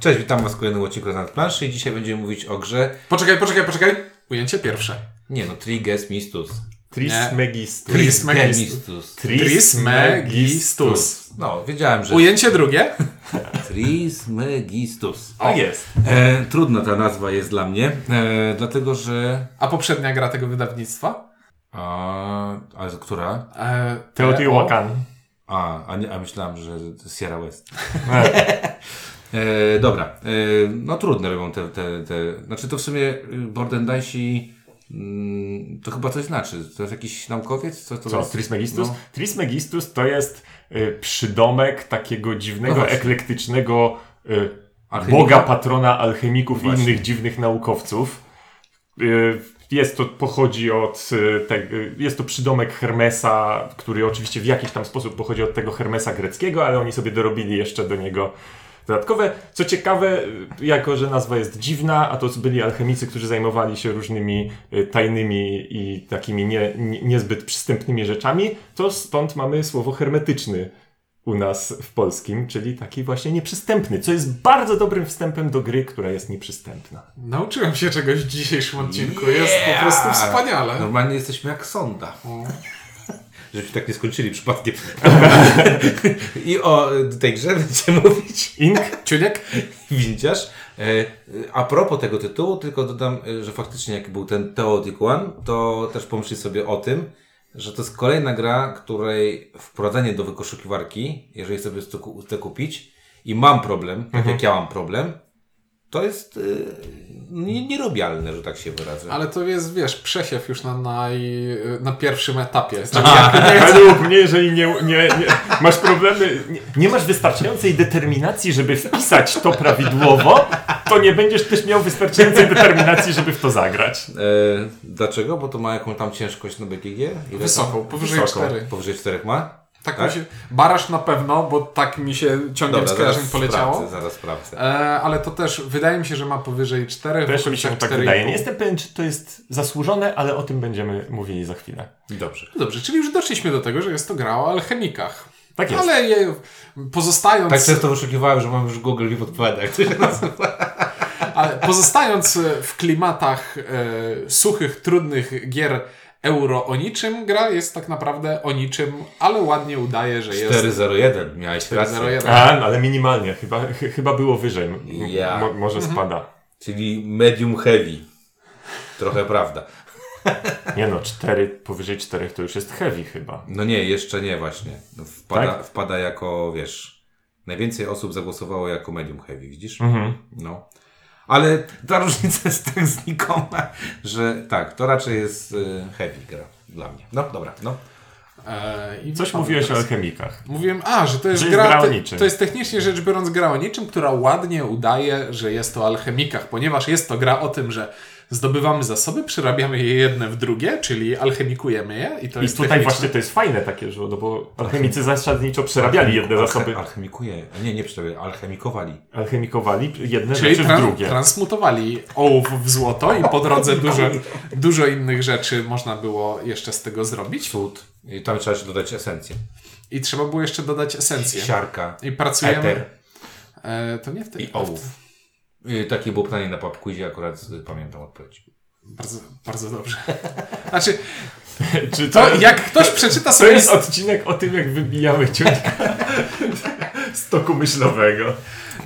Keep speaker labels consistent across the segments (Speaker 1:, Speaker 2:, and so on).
Speaker 1: Cześć, witam Was w kolejnym odcinku na planszy i dzisiaj będziemy mówić o grze...
Speaker 2: Poczekaj, poczekaj, poczekaj. Ujęcie pierwsze.
Speaker 1: Nie no, Trigesmistus.
Speaker 3: Trismegistus.
Speaker 2: Trismegistus. Trismegistus.
Speaker 1: No, wiedziałem, że...
Speaker 2: Ujęcie drugie.
Speaker 1: Trismegistus.
Speaker 3: Tak jest.
Speaker 1: E, trudna ta nazwa jest dla mnie, e, dlatego że...
Speaker 2: A poprzednia gra tego wydawnictwa?
Speaker 1: A, ale która?
Speaker 2: E,
Speaker 3: Teotihuacan.
Speaker 1: A, a, nie, a myślałem, że Sierra West. E, dobra, e, no trudne robią te, te, te... Znaczy to w sumie y, Bordendajsi mm, to chyba coś znaczy. To jest jakiś naukowiec? Co to
Speaker 3: Co,
Speaker 1: jest?
Speaker 3: Trismegistus?
Speaker 1: No.
Speaker 3: Trismegistus to jest y, przydomek takiego dziwnego,
Speaker 1: No
Speaker 3: eklektycznego y, boga, patrona alchemików i
Speaker 1: Właśnie.
Speaker 3: innych dziwnych naukowców. Y, jest to, pochodzi od, y, te, y, jest to przydomek Hermesa, który oczywiście w jakiś tam sposób pochodzi od tego Hermesa greckiego, ale oni sobie dorobili jeszcze do niego dodatkowe. Co ciekawe, jako że nazwa jest dziwna, a to byli alchemicy, którzy zajmowali się różnymi y, tajnymi i takimi nie, nie, niezbyt przystępnymi rzeczami, to stąd mamy słowo hermetyczny u nas w polskim, czyli taki właśnie nieprzystępny, co jest bardzo dobrym wstępem do gry, która jest nieprzystępna.
Speaker 2: Nauczyłem się czegoś w dzisiejszym odcinku. Jest po prostu wspaniale.
Speaker 1: Normalnie jesteśmy jak sonda. Żebyśmy tak nie skończyli przypadkiem. I o tej grze będziemy mówić.
Speaker 3: Ink?
Speaker 2: Ciuniek?
Speaker 1: Windziarz. E, A propos tego tytułu, tylko dodam, e, że faktycznie jak był ten Teotihuacan, to też pomyślcie sobie o tym, że to jest kolejna gra, której wprowadzenie do wykoszukiwarki, jeżeli sobie chcę kupić i mam problem, tak jak ja mam problem, to jest y, nie- nierobialne, że tak się wyrażę.
Speaker 2: Ale to jest, wiesz, przesiew już na, naj, na pierwszym etapie.
Speaker 3: Według mnie, jeżeli nie, nie, nie masz problemy, nie, nie masz wystarczającej determinacji, żeby wpisać to prawidłowo, to nie będziesz też miał wystarczającej determinacji, żeby w to zagrać.
Speaker 1: E, dlaczego? Bo to ma jakąś tam ciężkość na BGG? Ile
Speaker 2: Wysoką, powyżej
Speaker 3: Wysoką.
Speaker 2: 4.
Speaker 1: Powyżej 4 ma?
Speaker 2: Tak,
Speaker 1: Tak?
Speaker 2: Mi się, baraż na pewno, bo tak mi się ciągiem skojarzeń poleciało.
Speaker 1: sprawdzę, zaraz sprawdzę.
Speaker 2: E, ale to też wydaje mi się, że ma powyżej 4.
Speaker 3: Też mi się tak wydaje. Nie jestem pewien, czy to jest zasłużone, ale o tym będziemy mówili za chwilę.
Speaker 1: Dobrze.
Speaker 2: Dobrze, czyli już doszliśmy do tego, że jest to gra o alchemikach.
Speaker 3: Tak jest.
Speaker 2: Ale je, pozostając,
Speaker 1: Tak często wyszukiwałem, że mam już Google mi podpowiada, jak to się nazywa.
Speaker 2: ale pozostając w klimatach e, suchych, trudnych gier euro o niczym, gra jest tak naprawdę o niczym, ale ładnie udaje, że jest
Speaker 1: 401, miałeś rację.
Speaker 2: 401.
Speaker 3: A, no, ale minimalnie. Chyba, ch chyba było wyżej. M- mo- może spada.
Speaker 1: Czyli medium heavy. Trochę prawda.
Speaker 3: Nie no, 4, powyżej 4 to już jest heavy chyba.
Speaker 1: No nie, jeszcze nie właśnie. Wpada,
Speaker 3: Tak?
Speaker 1: wpada jako, wiesz, najwięcej osób zagłosowało jako medium heavy, widzisz?
Speaker 3: Mhm.
Speaker 1: No. Ale ta różnica jest tak znikoma, że tak, to raczej jest y, heavy gra dla mnie. No, dobra, no.
Speaker 2: E, i
Speaker 3: Coś mówiłeś o
Speaker 2: teraz.
Speaker 3: alchemikach.
Speaker 2: Mówiłem, a, że to jest,
Speaker 3: Że jest
Speaker 2: gra,
Speaker 3: gra o
Speaker 2: te-
Speaker 3: niczym.
Speaker 2: to jest technicznie rzecz biorąc gra o niczym, która ładnie udaje, że jest to o alchemikach, ponieważ jest to gra o tym, że zdobywamy zasoby, przerabiamy je jedne w drugie, czyli alchemikujemy je i to
Speaker 3: I
Speaker 2: jest
Speaker 3: tutaj
Speaker 2: techniczne.
Speaker 3: właśnie to jest fajne takie, że no bo alchemicy zasadniczo przerabiali jedne
Speaker 1: Alche-
Speaker 3: zasoby,
Speaker 1: Alchemikuje. Nie, nie przerabiali, alchemikowali.
Speaker 3: alchemikowali jedne
Speaker 2: Czyli
Speaker 3: rzeczy w drugie.
Speaker 2: transmutowali ołów w złoto i po drodze dużo, dużo innych rzeczy można było jeszcze z tego zrobić.
Speaker 1: Cud. I tam trzeba jeszcze dodać esencję.
Speaker 2: I trzeba było jeszcze dodać esencję.
Speaker 1: Siarka.
Speaker 2: I pracujemy...
Speaker 1: Eter.
Speaker 2: E, to nie w tej...
Speaker 1: I ołów. Y, Takie było pytanie na PubQuizie, akurat y, pamiętam odpowiedź.
Speaker 2: Bardzo, bardzo dobrze. Znaczy,
Speaker 3: Czy
Speaker 2: to jak ktoś przeczyta
Speaker 3: To
Speaker 2: sobie...
Speaker 3: jest odcinek o tym, jak wybijamy ciuńka z toku myślowego.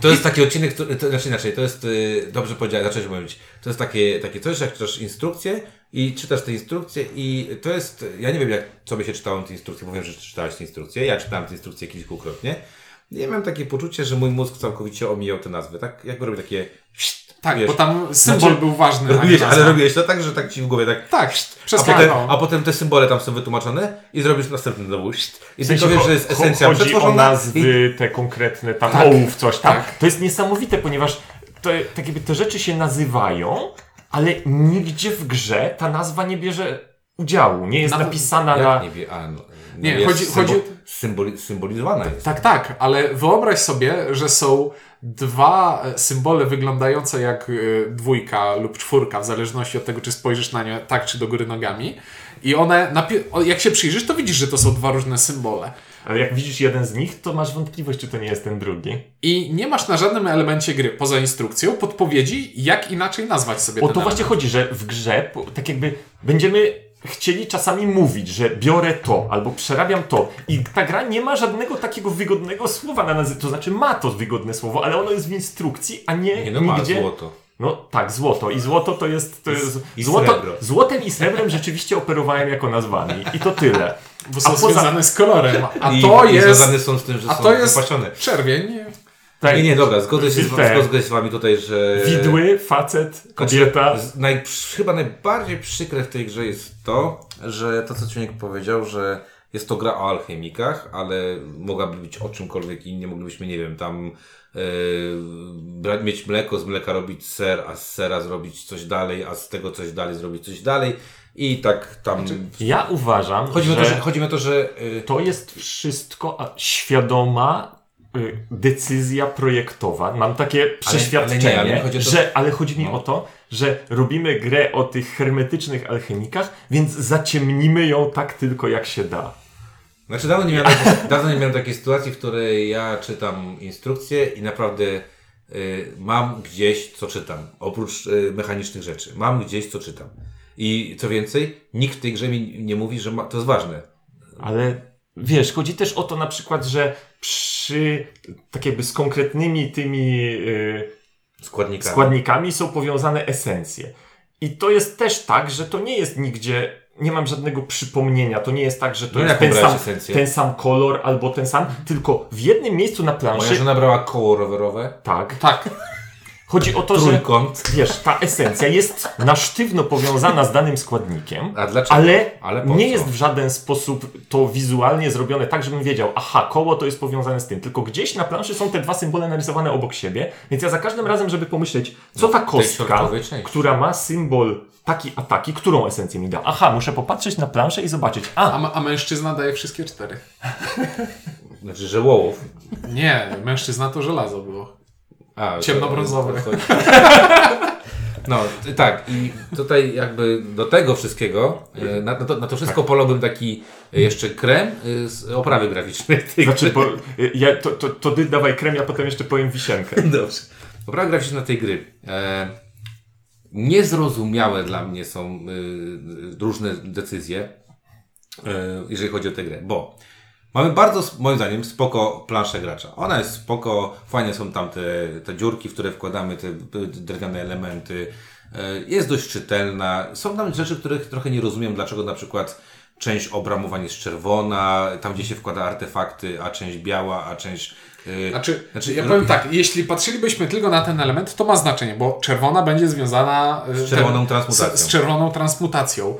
Speaker 1: To jest taki odcinek, który, to znaczy inaczej, to jest, y, dobrze powiedziałem, zacząłeś mówić, to jest takie, takie coś, jak czytasz instrukcję i czytasz te instrukcje i to jest, ja nie wiem jak sobie się czytało te instrukcje, bo wiem, że czytałeś te instrukcje, ja czytałem te instrukcje kilkukrotnie ja miałem takie poczucie, że mój mózg całkowicie omijał te nazwy, tak? Jak robię takie...
Speaker 2: Tak,
Speaker 1: wiesz,
Speaker 2: bo tam symbol
Speaker 1: Znaczy,
Speaker 2: był ważny.
Speaker 1: Robiłeś, ale robiłeś to tak, że tak ci w głowie tak...
Speaker 2: Tak,
Speaker 1: A potem, a potem te symbole tam są wytłumaczone i zrobisz następny znowu. I
Speaker 3: W
Speaker 1: tylko wiesz, że jest esencja
Speaker 3: Chodzi o nazwy te konkretne, tam
Speaker 2: Tak.
Speaker 3: ołów, coś tam.
Speaker 2: Tak.
Speaker 3: To jest niesamowite, ponieważ to, tak jakby te rzeczy się nazywają, ale nigdzie w grze ta nazwa nie bierze udziału. Nie jest
Speaker 2: Nawet-
Speaker 3: napisana
Speaker 1: I,
Speaker 3: na...
Speaker 1: nie wie, a, no
Speaker 2: Nie,
Speaker 1: jest
Speaker 2: chodzi- chodzi-
Speaker 1: Symboli, symbolizowana jest.
Speaker 2: Tak, tak, ale wyobraź sobie, że są dwa e, symbole wyglądające jak e, dwójka lub czwórka, w zależności od tego, czy spojrzysz na nie tak, czy do góry nogami. I one, jak się przyjrzysz, to widzisz, że to są dwa różne symbole.
Speaker 3: Ale jak widzisz jeden z nich, to masz wątpliwość, czy to nie jest ten drugi.
Speaker 2: I nie masz na żadnym elemencie gry, poza instrukcją, podpowiedzi, jak inaczej nazwać sobie
Speaker 3: O to właśnie chodzi, że w grze tak jakby będziemy chcieli czasami mówić, że biorę to albo przerabiam to i ta gra nie ma żadnego takiego wygodnego słowa na nazwę, to znaczy ma to wygodne słowo, ale ono jest w instrukcji, a nie,
Speaker 1: Nie no, ma
Speaker 3: nigdzie...
Speaker 1: złoto.
Speaker 3: No tak, złoto. I złoto to jest... To jest
Speaker 1: I
Speaker 3: złoto,
Speaker 1: srebro.
Speaker 3: Złotem i srebrem rzeczywiście operowałem jako nazwami. I to tyle.
Speaker 2: Bo są
Speaker 3: A poza-
Speaker 2: związane z kolorem. A
Speaker 1: I,
Speaker 2: to
Speaker 1: i
Speaker 2: jest...
Speaker 1: związane są z tym, że
Speaker 2: A
Speaker 1: są
Speaker 2: to jest
Speaker 1: wypasione.
Speaker 2: czerwień.
Speaker 3: Tak,
Speaker 1: Nie, nie, dobra, zgodzę się, z,
Speaker 3: Te-
Speaker 1: zgodzę się z wami tutaj, że...
Speaker 3: Widły, facet,
Speaker 1: Znaczy,
Speaker 3: kobieta.
Speaker 1: z- Naj, chyba najbardziej przykre w tej grze jest to, że to, co Ciunek powiedział, że jest to gra o alchemikach, ale mogłaby być o czymkolwiek innym. Moglibyśmy, nie wiem, tam yy, mieć mleko, z mleka robić ser, a z sera zrobić coś dalej, a z tego coś dalej zrobić coś dalej. I tak tam...
Speaker 3: Ja uważam,
Speaker 1: chodzi, o
Speaker 3: że...
Speaker 1: to, że, chodzi o to, że... Yy,
Speaker 3: To jest wszystko świadoma decyzja projektowa. Mam takie przeświadczenie,
Speaker 1: ale nie, ale chodzi o to-
Speaker 3: że, ale chodzi mi
Speaker 1: No.
Speaker 3: o to, że robimy grę o tych hermetycznych alchemikach, więc zaciemnimy ją tak tylko jak się da.
Speaker 1: Znaczy dawno nie, miałem takiej, dawno nie miałem takiej sytuacji, w której ja czytam instrukcję i naprawdę y, mam gdzieś co czytam. Oprócz y, mechanicznych rzeczy. Mam gdzieś co czytam. I co więcej, nikt w tej grze mi nie mówi, że ma, to jest ważne.
Speaker 3: Ale wiesz, chodzi też o to na przykład, że przy tak jakby z konkretnymi tymi y,
Speaker 1: Składnikami.
Speaker 3: składnikami są powiązane esencje. I to jest też tak, że to nie jest nigdzie, nie mam żadnego przypomnienia. To nie jest tak, że to
Speaker 1: No
Speaker 3: jest ten sam,
Speaker 1: esencję?
Speaker 3: ten sam kolor albo ten sam, tylko w jednym miejscu na
Speaker 1: Moja
Speaker 3: planszy.
Speaker 1: żona brała koło rowerowe,
Speaker 3: Tak.
Speaker 2: Tak.
Speaker 3: Chodzi o to, że
Speaker 1: trójkąt.
Speaker 3: wiesz, ta esencja jest na sztywno powiązana z danym składnikiem.
Speaker 1: A dlaczego?
Speaker 3: Ale,
Speaker 1: Ale
Speaker 3: nie jest w żaden sposób to wizualnie zrobione tak, żebym wiedział, aha, koło to jest powiązane z tym. Tylko gdzieś na planszy są te dwa symbole narysowane obok siebie, więc ja za każdym razem, żeby pomyśleć, co ta
Speaker 1: tej
Speaker 3: kostka, która ma symbol taki a taki, którą esencję mi da? Aha, muszę popatrzeć na planszę i zobaczyć. A,
Speaker 2: A, a mężczyzna daje wszystkie cztery.
Speaker 1: Znaczy, że wołów.
Speaker 2: Nie, mężczyzna to żelazo było.
Speaker 1: A,
Speaker 2: Ciemnobrązowy.
Speaker 1: to- to- No, t- tak. I tutaj jakby do tego wszystkiego, e, na, na, to, na to wszystko polałbym taki e, jeszcze krem e, z oprawy graficznej.
Speaker 3: znaczy, bo, ja, to, to, to ty dawaj krem, ja potem jeszcze powiem wisienkę.
Speaker 1: Dobrze. Oprawa graficzna tej gry. E, niezrozumiałe dla mnie są e, różne decyzje, e, jeżeli chodzi o tę grę, bo mamy bardzo, moim zdaniem, spoko planszę gracza. Ona jest spoko, fajne są tam te, te dziurki, w które wkładamy te drewniane elementy. E, jest dość czytelna. Są tam rzeczy, których trochę nie rozumiem, dlaczego na przykład część obramowań jest czerwona, tam gdzie się wkłada artefakty, a część biała, a część... e,
Speaker 2: Znaczy,
Speaker 1: Znaczy,
Speaker 2: ja powiem tak, jeśli patrzylibyśmy tylko na ten element, to ma znaczenie, bo czerwona będzie związana e,
Speaker 1: Z czerwoną transmutacją.
Speaker 2: Z, z czerwoną transmutacją.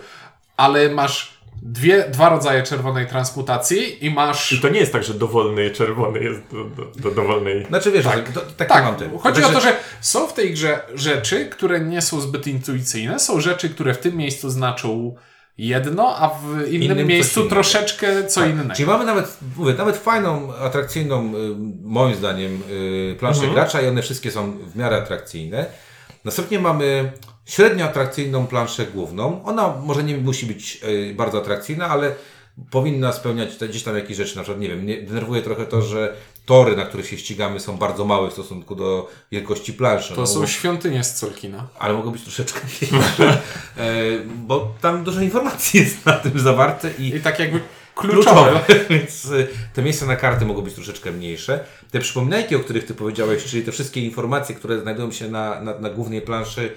Speaker 2: Ale masz dwie, dwa rodzaje czerwonej transmutacji i masz.
Speaker 3: I to nie jest tak, że dowolny czerwony jest do, do, do dowolnej...
Speaker 1: Znaczy wiesz,
Speaker 2: Tak.
Speaker 1: to, tak,
Speaker 2: Tak,
Speaker 1: mam ten.
Speaker 2: chodzi
Speaker 1: Znaczy,
Speaker 2: o to, że są w tej grze rzeczy, które nie są zbyt intuicyjne, są rzeczy, które w tym miejscu znaczą jedno, a w innym,
Speaker 1: Innym
Speaker 2: miejscu
Speaker 1: innego.
Speaker 2: troszeczkę co innego.
Speaker 1: Czyli mamy nawet, mówię, nawet fajną, atrakcyjną, y, moim zdaniem, y, planszę
Speaker 2: Mhm.
Speaker 1: gracza i one wszystkie są w miarę atrakcyjne. Następnie mamy średnio atrakcyjną planszę główną. Ona może nie musi być y, bardzo atrakcyjna, ale powinna spełniać te, gdzieś tam jakieś rzeczy. Na przykład, nie wiem, mnie denerwuje trochę to, że tory, na których się ścigamy są bardzo małe w stosunku do wielkości planszy.
Speaker 2: To
Speaker 1: No,
Speaker 2: są
Speaker 1: bo-
Speaker 2: świątynie z Colkina.
Speaker 1: ale mogą być troszeczkę większe, e, bo tam dużo informacji jest na tym zawarte i
Speaker 2: I tak jakby kluczowe.
Speaker 1: kluczowe, więc y, te miejsca na karty mogą być troszeczkę mniejsze. Te przypominajki, o których Ty powiedziałeś, czyli te wszystkie informacje, które znajdują się na, na, na głównej planszy,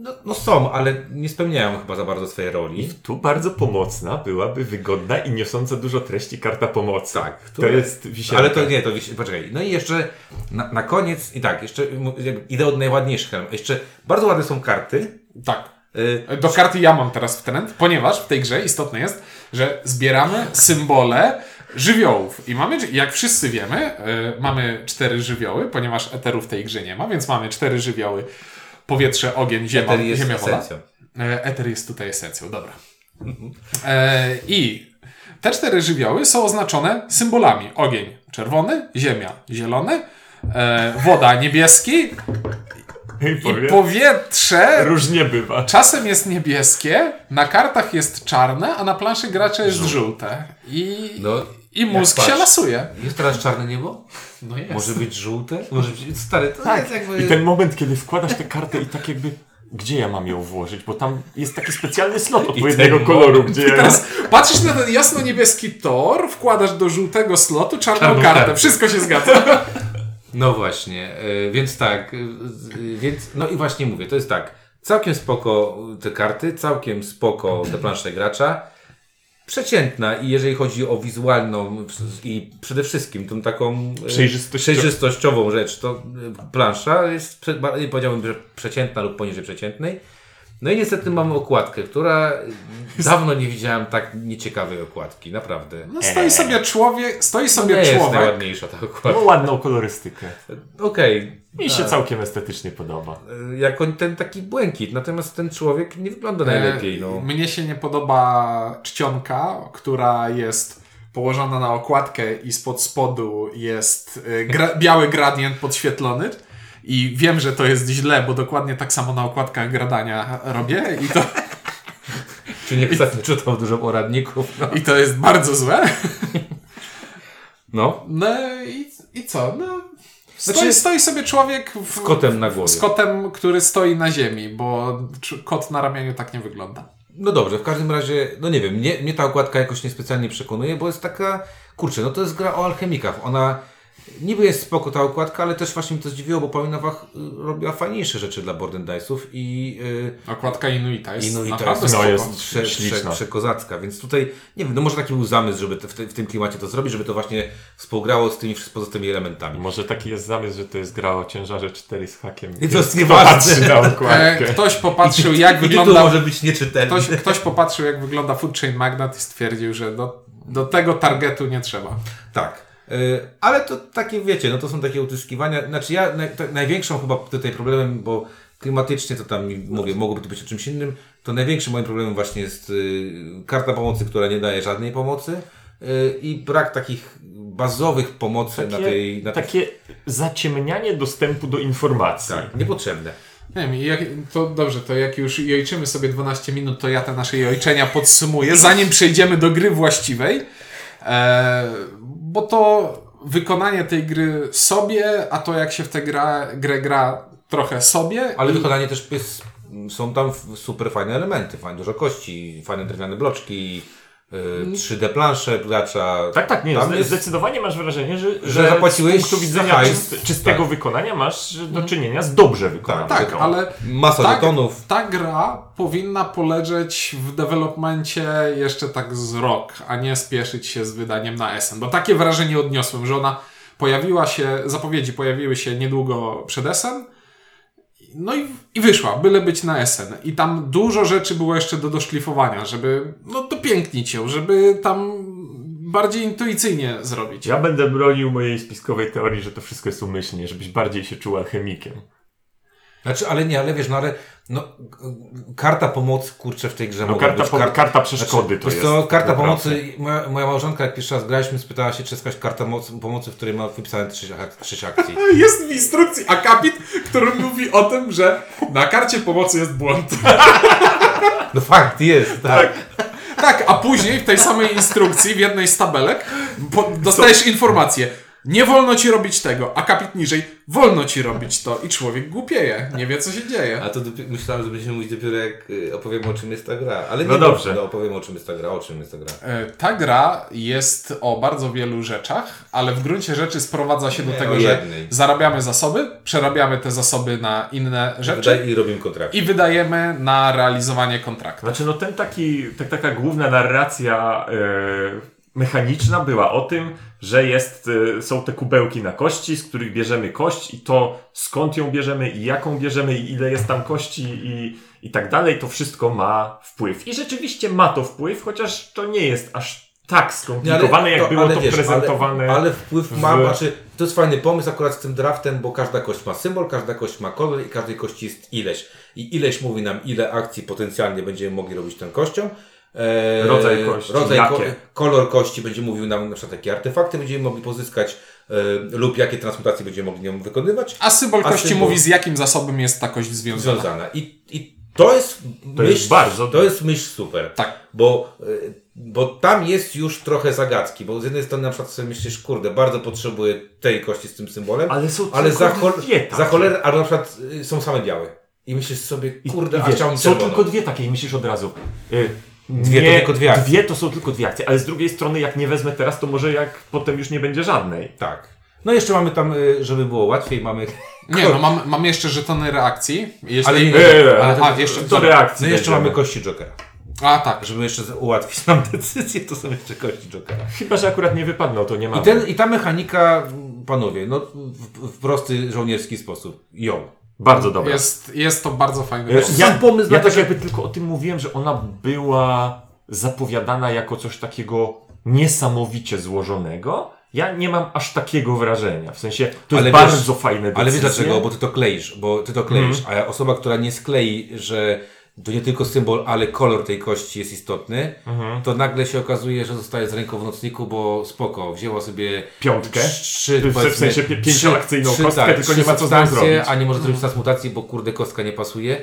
Speaker 1: no, no, są, ale nie spełniają chyba za bardzo swojej roli.
Speaker 3: Tu bardzo pomocna byłaby wygodna i niosąca dużo treści karta pomocy.
Speaker 1: Tak,
Speaker 3: To jest wisienka.
Speaker 1: Ale to nie, to wisi- poczekaj. No i jeszcze na, na koniec, i tak, jeszcze idę od najładniejszych. Jeszcze bardzo ładne są karty.
Speaker 2: Tak.
Speaker 1: Y,
Speaker 2: Do karty ja mam teraz w trend, ponieważ w tej grze istotne jest, że zbieramy symbole żywiołów. I mamy, jak wszyscy wiemy, y, mamy cztery żywioły, ponieważ eteru w tej grze nie ma, więc mamy cztery żywioły. Powietrze, ogień, ziemia,
Speaker 1: Eter jest
Speaker 2: ziemia woda.
Speaker 1: esencją.
Speaker 2: E, Eter jest tutaj esencją, dobra. E, I te cztery żywioły są oznaczone symbolami. Ogień czerwony, ziemia zielony, e, woda niebieski
Speaker 3: I
Speaker 2: i
Speaker 3: powiem,
Speaker 2: powietrze
Speaker 3: różnie bywa.
Speaker 2: Czasem jest niebieskie, na kartach jest czarne, a na planszy gracza jest żółte. I
Speaker 1: No
Speaker 2: I mózg się lasuje.
Speaker 1: Jest teraz czarne niebo?
Speaker 2: No jest.
Speaker 1: Może być żółte? Może być... Stary, to
Speaker 3: Tak.
Speaker 1: jest jakby...
Speaker 3: I ten moment, kiedy wkładasz tę kartę i tak jakby, gdzie ja mam ją włożyć? Bo tam jest taki specjalny slot odpowiedniego koloru, gdzie ją...
Speaker 2: Teraz patrzysz na ten jasno-niebieski tor, wkładasz do żółtego slotu czarną
Speaker 1: Czarną
Speaker 2: kartę.
Speaker 1: kartę.
Speaker 2: Wszystko się zgadza.
Speaker 1: No właśnie, e, więc tak, e, więc, no i właśnie mówię, to jest tak, całkiem spoko te karty, całkiem spoko te plansze gracza, przeciętna i jeżeli chodzi o wizualną i przede wszystkim tą taką e,
Speaker 3: Przejrzystością-
Speaker 1: przejrzystościową rzecz, to e, plansza jest, powiedziałbym, że przeciętna lub poniżej przeciętnej. No i niestety mamy okładkę, która dawno nie widziałem tak nieciekawej okładki, naprawdę.
Speaker 2: No stoi sobie człowiek, stoi
Speaker 1: Nie
Speaker 2: sobie
Speaker 1: jest
Speaker 2: człowiek.
Speaker 1: najładniejsza ta
Speaker 3: No
Speaker 1: okładka.
Speaker 3: ładną kolorystykę.
Speaker 1: Okej,
Speaker 3: Mi się całkiem estetycznie podoba.
Speaker 1: E, jako ten taki błękit. Natomiast ten człowiek nie wygląda najlepiej.
Speaker 2: E,
Speaker 1: No.
Speaker 2: Mnie się nie podoba czcionka, która jest położona na okładkę i spod spodu jest e, gra biały gradient podświetlony. I wiem, że to jest źle, bo dokładnie tak samo na okładkach gradania robię i to,
Speaker 1: Czy nie ostatnio czytał dużo poradników? No.
Speaker 2: i to jest bardzo złe.
Speaker 1: no.
Speaker 2: No i, i co? No, stoi,
Speaker 1: Znaczy-
Speaker 2: stoi sobie człowiek w,
Speaker 1: Z kotem na głowie.
Speaker 2: z kotem, który stoi na ziemi, bo kot na ramieniu tak nie wygląda.
Speaker 1: No dobrze, w każdym razie, no nie wiem, mnie, mnie ta okładka jakoś niespecjalnie przekonuje, bo jest taka, kurczę, no to jest gra o alchemikach. Ona niby jest spoko ta okładka, ale też właśnie mi to zdziwiło, bo Paulina Wach y, robiła fajniejsze rzeczy dla Board and Dice'ów i y,
Speaker 2: Okładka Inuita jest
Speaker 1: Inuita
Speaker 2: naprawdę
Speaker 1: jest,
Speaker 3: no, jest-
Speaker 1: prze, prze, przekozacka, więc tutaj, nie wiem, no może taki był zamysł, żeby te, w, te, w tym klimacie to zrobić, żeby to właśnie współgrało z tymi pozostałymi elementami.
Speaker 3: Może taki jest zamysł, że to jest gra o ciężarze 4 z hakiem.
Speaker 1: I to jest nieważne.
Speaker 3: na
Speaker 2: E,
Speaker 3: okładkę.
Speaker 2: ktoś popatrzył, jak
Speaker 1: I
Speaker 2: wygląda.
Speaker 1: może być nieczytelny.
Speaker 2: Ktoś, ktoś popatrzył, jak wygląda Food Chain Magnat i stwierdził, że do, do tego targetu nie trzeba.
Speaker 1: Tak. Y, Ale to takie, wiecie, no to są takie utyskiwania. Znaczy ja naj, to, największą chyba tutaj problemem, bo klimatycznie to tam mówię, mogłoby to być o czymś innym, to największym moim problemem właśnie jest y, karta pomocy, która nie daje żadnej pomocy y, i brak takich bazowych pomocy na tej... Na tej
Speaker 3: takie zaciemnianie dostępu do informacji.
Speaker 1: tak, niepotrzebne.
Speaker 2: Nie wiem, jak, to dobrze, to jak już jojczymy sobie 12 minut, to ja te nasze jojczenia podsumuję, zanim przejdziemy do gry właściwej. E, bo to wykonanie tej gry sobie, a to jak się w tę gra, grę gra trochę sobie.
Speaker 1: Ale
Speaker 2: i,
Speaker 1: wykonanie też jest, są tam super fajne elementy, fajne dużo kości, fajne drewniane bloczki, y, 3D plansze gracza.
Speaker 3: Tak, tak, nie.
Speaker 1: Tam jest-
Speaker 3: Zdecydowanie masz wrażenie, że,
Speaker 1: że zapłaciłeś
Speaker 3: z punktu widzenia czyst, czystego
Speaker 1: Tak.
Speaker 3: wykonania masz do czynienia z dobrze wykonanym.
Speaker 1: Tak,
Speaker 2: tak, ale
Speaker 1: Masa
Speaker 2: tak,
Speaker 1: żetonów.
Speaker 2: ta gra powinna poleżeć w developmencie jeszcze tak z rok, a nie spieszyć się z wydaniem na SN. Bo takie wrażenie odniosłem, że ona pojawiła się, zapowiedzi pojawiły się niedługo przed SN, no i, i wyszła, byle być na SN. I tam dużo rzeczy było jeszcze do doszlifowania, żeby no, dopięknić ją, żeby tam bardziej intuicyjnie zrobić.
Speaker 3: Ja będę bronił mojej spiskowej teorii, że to wszystko jest umyślnie, żebyś bardziej się czuł alchemikiem.
Speaker 1: Znaczy, ale nie, ale wiesz, no ale no, karta pomocy, kurczę, w tej grze
Speaker 3: No karta,
Speaker 1: być
Speaker 3: po, karta przeszkody to
Speaker 1: wiesz
Speaker 3: jest.
Speaker 1: co, karta pomocy, moja, moja małżonka jak pierwszy raz graliśmy, spytała się, czy jest jakaś karta mocy, pomocy, w której ma wypisane trzy, ak- trzy akcji.
Speaker 2: Jest w instrukcji akapit, który mówi o tym, że na karcie pomocy jest błąd.
Speaker 1: No fakt, jest, tak.
Speaker 2: Tak, a później w tej samej instrukcji, w jednej z tabelek, dostajesz informację. Nie wolno ci robić tego, akapit niżej, wolno ci robić to i człowiek głupieje, nie wie co się dzieje.
Speaker 1: A to dopi- myślałem, że będziemy mówić dopiero jak y, opowiemy o czym jest ta gra. Ale nie
Speaker 3: No dobrze.
Speaker 1: No, opowiemy o czym jest ta gra, o czym jest ta gra.
Speaker 2: E, Ta gra jest o bardzo wielu rzeczach, ale w gruncie rzeczy sprowadza się do
Speaker 1: Nie,
Speaker 2: tego, że zarabiamy zasoby, przerabiamy te zasoby na inne rzeczy
Speaker 1: i robimy kontrakt.
Speaker 2: i wydajemy na realizowanie kontraktu.
Speaker 3: Znaczy, no ten taki, tak, taka główna narracja e, mechaniczna była o tym, że jest, e, są te kubełki na kości, z których bierzemy kość i to skąd ją bierzemy i jaką bierzemy i ile jest tam kości i, i tak dalej, to wszystko ma wpływ. I rzeczywiście ma to wpływ, chociaż to nie jest aż tak skomplikowane, jak było to
Speaker 1: wiesz,
Speaker 3: prezentowane.
Speaker 1: Ale, ale wpływ ma,
Speaker 3: w-
Speaker 1: znaczy, to jest fajny pomysł akurat z tym draftem, bo każda kość ma symbol, każda kość ma kolor i każdej kości jest ileś. I ileś mówi nam, ile akcji potencjalnie będziemy mogli robić tą kością. E,
Speaker 3: Rodzaj kości,
Speaker 1: Rodzaj
Speaker 3: jakie?
Speaker 1: kolor kości będzie mówił nam na przykład jakie artefakty będziemy mogli pozyskać e, lub jakie transmutacje będziemy mogli nią wykonywać.
Speaker 2: A symbol
Speaker 1: A
Speaker 2: kości
Speaker 1: symbol-
Speaker 2: mówi z jakim zasobem jest ta kość związana.
Speaker 1: Związana. I, i to jest
Speaker 3: To
Speaker 1: myśl,
Speaker 3: jest bardzo-
Speaker 1: to jest myśl super.
Speaker 2: Tak.
Speaker 1: Bo bo tam jest już trochę zagadki, bo z jednej strony na przykład sobie myślisz, kurde, bardzo potrzebuję tej kości z tym symbolem,
Speaker 3: Ale są
Speaker 1: ale
Speaker 3: tylko
Speaker 1: za, chol-
Speaker 3: dwie takie.
Speaker 1: za cholerę, albo na przykład y, są same białe. I myślisz sobie, kurde,
Speaker 3: I
Speaker 1: a
Speaker 3: wiesz,
Speaker 1: chciałem
Speaker 3: są tylko dwie takie i myślisz od razu. Y,
Speaker 1: Dwie to tylko dwie akcje.
Speaker 3: Dwie to są tylko dwie akcje, ale z drugiej strony jak nie wezmę teraz, to może jak potem już nie będzie żadnej.
Speaker 1: Tak. No jeszcze mamy tam, y, żeby było łatwiej, mamy...
Speaker 2: Nie, no mam, mam jeszcze żetony reakcji. Jeśli...
Speaker 1: Ale nie-
Speaker 3: Eee,
Speaker 2: ale,
Speaker 1: ale
Speaker 2: a,
Speaker 1: to-
Speaker 2: jeszcze...
Speaker 3: Do reakcji
Speaker 1: No jeszcze mamy kości Jokera.
Speaker 2: A, tak.
Speaker 1: Żeby jeszcze ułatwić nam decyzję, to są jeszcze kości Jokera.
Speaker 3: Chyba, że akurat nie wypadną, to nie ma.
Speaker 1: I, ten, I ta mechanika, panowie, no w, w prosty żołnierski sposób, ją.
Speaker 3: Bardzo dobra.
Speaker 2: Jest, jest to bardzo fajny pomysł.
Speaker 3: Ja,
Speaker 1: Sam pomysł
Speaker 3: ja
Speaker 1: na to,
Speaker 3: tak
Speaker 1: że-
Speaker 3: jakby tylko o tym mówiłem, że ona była zapowiadana jako coś takiego niesamowicie złożonego. Ja nie mam aż takiego wrażenia. W sensie, to
Speaker 1: Ale
Speaker 3: jest
Speaker 1: wiesz-
Speaker 3: bardzo fajne decyzje.
Speaker 1: Ale wiesz dlaczego? Bo ty to kleisz, bo ty to kleisz, a osoba, która nie sklei, że to nie tylko symbol, ale kolor tej kości jest istotny, to nagle się okazuje, że zostaje z ręką w nocniku, bo spoko, wzięła sobie
Speaker 3: Piątkę?
Speaker 1: trzy,
Speaker 3: W sensie pi- pięcioakcyjną
Speaker 1: trzy-
Speaker 3: kostkę,
Speaker 1: tak,
Speaker 3: tylko nie ma co z nią zrobić.
Speaker 1: A nie może zrobić transmutacji, bo kurde kostka nie pasuje.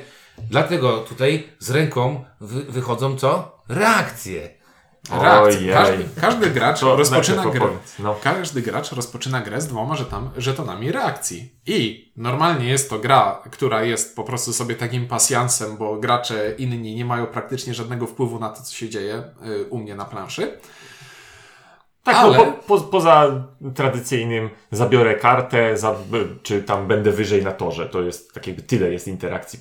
Speaker 1: Dlatego tutaj z ręką wy, wychodzą co? Reakcje.
Speaker 2: Reakcja. Każdy, każdy gracz
Speaker 3: To
Speaker 2: rozpoczyna
Speaker 3: najpierw
Speaker 2: grę.
Speaker 3: no.
Speaker 2: Każdy gracz rozpoczyna grę z dwoma żetam, żetonami reakcji. I normalnie jest to gra, która jest po prostu sobie takim pasjansem, bo gracze inni nie mają praktycznie żadnego wpływu na to, co się dzieje y, u mnie na planszy.
Speaker 3: Tak,
Speaker 2: Ale-
Speaker 3: no, po, po, poza tradycyjnym zabiorę kartę, za, czy tam będę wyżej na torze. To jest tak jakby tyle jest interakcji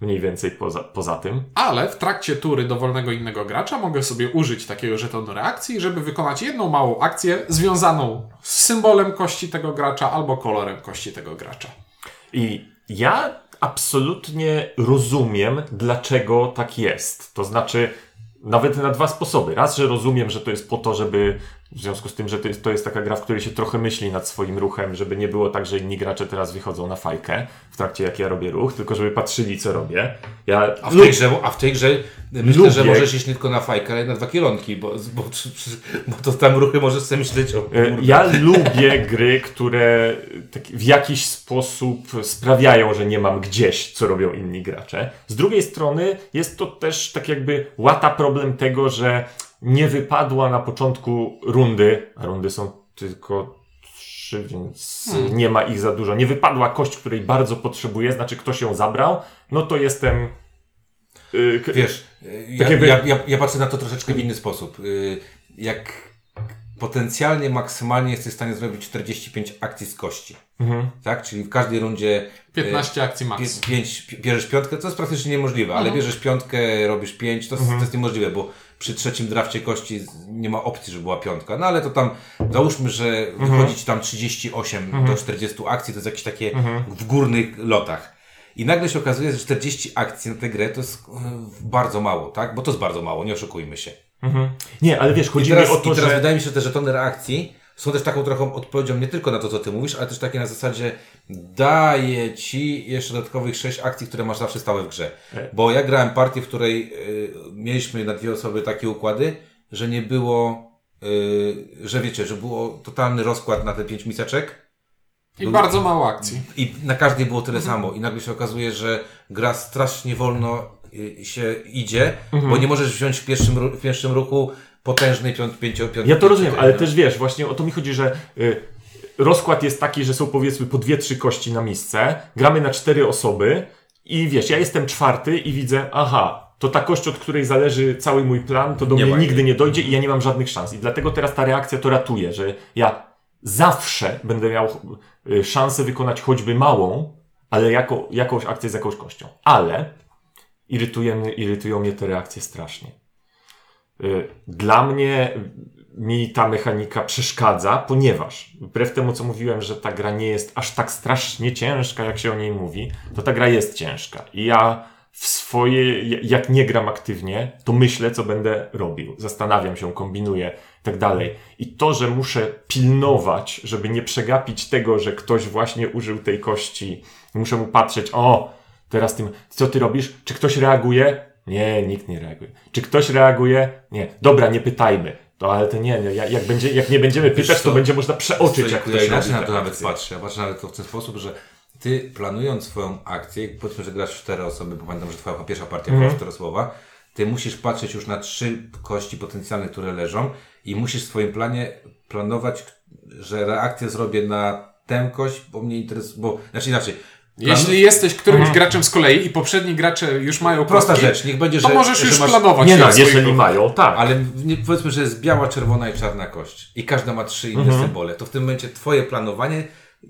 Speaker 3: mniej więcej poza, poza tym.
Speaker 2: Ale w trakcie tury dowolnego innego gracza mogę sobie użyć takiego żetonu reakcji, żeby wykonać jedną małą akcję związaną z symbolem kości tego gracza albo kolorem kości tego gracza.
Speaker 3: I ja absolutnie rozumiem, dlaczego tak jest. To znaczy, nawet na dwa sposoby. Raz, że rozumiem, że to jest po to, żeby w związku z tym, że to jest, taka gra, w której się trochę myśli nad swoim ruchem, żeby nie było tak, że inni gracze teraz wychodzą na fajkę w trakcie jak ja robię ruch, tylko żeby patrzyli, co robię. Ja
Speaker 1: A w tej grze, a w tej grze myślę,
Speaker 3: Lubię.
Speaker 1: że możesz iść nie tylko na fajkę, ale na dwa kierunki, bo, bo, bo to tam ruchy możesz sobie myśleć o...
Speaker 3: E, Ja lubię gry, które tak w jakiś sposób sprawiają, że nie mam gdzieś, co robią inni gracze. Z drugiej strony jest to też tak jakby łata problem tego, że nie wypadła na początku rundy, a rundy są tylko trzy, więc nie ma ich za dużo. Nie wypadła kość, której bardzo potrzebuję, znaczy ktoś ją zabrał, no to jestem... y, k-
Speaker 1: Wiesz, y, ja,
Speaker 3: Tak jakby-
Speaker 1: ja, ja, ja patrzę na to troszeczkę w inny sposób. Y, Jak potencjalnie, maksymalnie jesteś w stanie zrobić 45 akcji z kości.
Speaker 3: Mhm.
Speaker 1: Tak? Czyli w każdej rundzie
Speaker 2: 15 akcji
Speaker 1: Pie,
Speaker 2: max.
Speaker 1: pięć, pi- bierzesz piątkę, to jest praktycznie niemożliwe, ale
Speaker 2: Mhm.
Speaker 1: bierzesz piątkę, robisz pięć, to, jest- to jest niemożliwe, bo przy trzecim drafcie kości nie ma opcji, żeby była piątka. No ale to tam, załóżmy, że wychodzi ci tam 38 do 40 akcji, to jest jakieś takie w górnych lotach. I nagle się okazuje, że 40 akcji na tę grę to jest e, bardzo mało, tak? Bo to jest bardzo mało, nie oszukujmy się.
Speaker 3: Mhm. Nie, ale wiesz,
Speaker 1: I
Speaker 3: chodzi
Speaker 1: teraz,
Speaker 3: mi o to,
Speaker 1: i teraz
Speaker 3: że...
Speaker 1: wydaje mi się, że te żetony reakcji są też taką trochę odpowiedzią nie tylko na to, co ty mówisz, ale też takie na zasadzie daje ci jeszcze dodatkowych sześć akcji, które masz zawsze stałe w grze.
Speaker 3: E.
Speaker 1: Bo ja grałem partię, w której y, mieliśmy na dwie osoby takie układy, że nie było, y, że wiecie, że było totalny rozkład na te pięć miseczek
Speaker 2: I bardzo mało akcji.
Speaker 1: i na każdej było tyle
Speaker 3: Mhm.
Speaker 1: samo i nagle się okazuje, że gra strasznie wolno y, się idzie,
Speaker 3: Mhm.
Speaker 1: bo nie możesz wziąć w pierwszym, ru- w pierwszym ruchu potężnej piąt, pięcio, piąt,
Speaker 3: Ja to rozumiem, ale
Speaker 1: no.
Speaker 3: też wiesz, właśnie o to mi chodzi, że y, rozkład jest taki, że są powiedzmy po dwie, trzy kości na misce, gramy na cztery osoby i wiesz, ja jestem czwarty i widzę, aha, to ta kość, od której zależy cały mój plan, to do
Speaker 1: Nie
Speaker 3: mnie nigdy nie dojdzie i ja nie mam żadnych szans. I dlatego teraz ta reakcja to ratuje, że ja zawsze będę miał y, szansę wykonać choćby małą, ale jako, jakąś akcję z jakąś kością. Ale irytuje, mnie- irytują mnie te reakcje strasznie. Y, Dla mnie mi ta mechanika przeszkadza, ponieważ wbrew temu, co mówiłem, że ta gra nie jest aż tak strasznie ciężka, jak się o niej mówi, to ta gra jest ciężka. I ja w swoje, jak nie gram aktywnie, to myślę, co będę robił. Zastanawiam się, kombinuję i tak dalej. I to, że muszę pilnować, żeby nie przegapić tego, że ktoś właśnie użył tej kości, muszę mu patrzeć, o, teraz tym, co ty robisz? Czy ktoś reaguje? Nie, nikt nie reaguje. Czy ktoś reaguje? Nie. Dobra, nie pytajmy. To ale to nie, nie. Jak, jak, będzie, jak nie będziemy pytać, to będzie można przeoczyć, jak
Speaker 1: ja
Speaker 3: ktoś
Speaker 1: inaczej
Speaker 3: robi
Speaker 1: na to nawet patrzę. Ja patrzę nawet to w ten sposób, że ty planując swoją akcję, powiedzmy, że grasz w cztery osoby, bo pamiętam, że twoja pierwsza partia
Speaker 3: Mhm.
Speaker 1: była czteroosobowa, ty musisz patrzeć już na trzy kości potencjalne, które leżą i musisz w swoim planie planować, że reakcję zrobię na tę kość, bo mnie interesuje, bo, znaczy inaczej. Plan-
Speaker 2: Jeśli jesteś którymś graczem z kolei i poprzedni gracze już mają
Speaker 1: Prosta
Speaker 2: kostki,
Speaker 1: rzecz, niech będzie,
Speaker 2: to
Speaker 1: że,
Speaker 2: możesz
Speaker 1: że
Speaker 2: już
Speaker 1: masz,
Speaker 2: planować.
Speaker 3: Nie no, jeżeli mają, tak.
Speaker 1: Ale nie, powiedzmy, że jest biała, czerwona i czarna kość i każda ma trzy inne
Speaker 3: Mhm.
Speaker 1: symbole, to w tym momencie twoje planowanie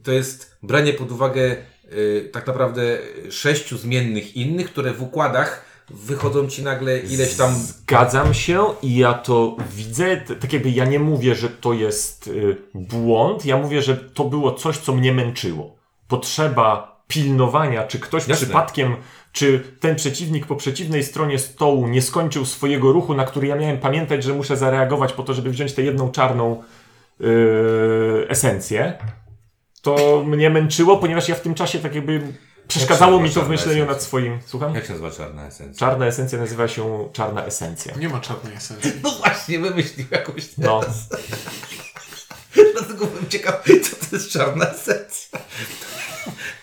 Speaker 1: to jest branie pod uwagę y, tak naprawdę sześciu zmiennych innych, które w układach wychodzą ci nagle ileś tam...
Speaker 3: Zgadzam się i ja to widzę. Tak jakby ja nie mówię, że to jest y, błąd, ja mówię, że to było coś, co mnie męczyło. Potrzeba pilnowania, czy ktoś
Speaker 1: Jasne.
Speaker 3: przypadkiem, czy ten przeciwnik po przeciwnej stronie stołu nie skończył swojego ruchu, na który ja miałem pamiętać, że muszę zareagować po to, żeby wziąć tę jedną czarną y, esencję. To mnie męczyło, ponieważ ja w tym czasie tak jakby przeszkadzało mi to w myśleniu nad
Speaker 1: esencja?
Speaker 3: swoim. Słucham?
Speaker 1: Jak się nazywa czarna esencja?
Speaker 3: Czarna esencja nazywa się czarna esencja.
Speaker 2: Nie ma czarnej esencji.
Speaker 1: No właśnie, wymyślił jakąś
Speaker 3: No.
Speaker 1: Dlatego byłem ciekaw, co to jest czarna esencja.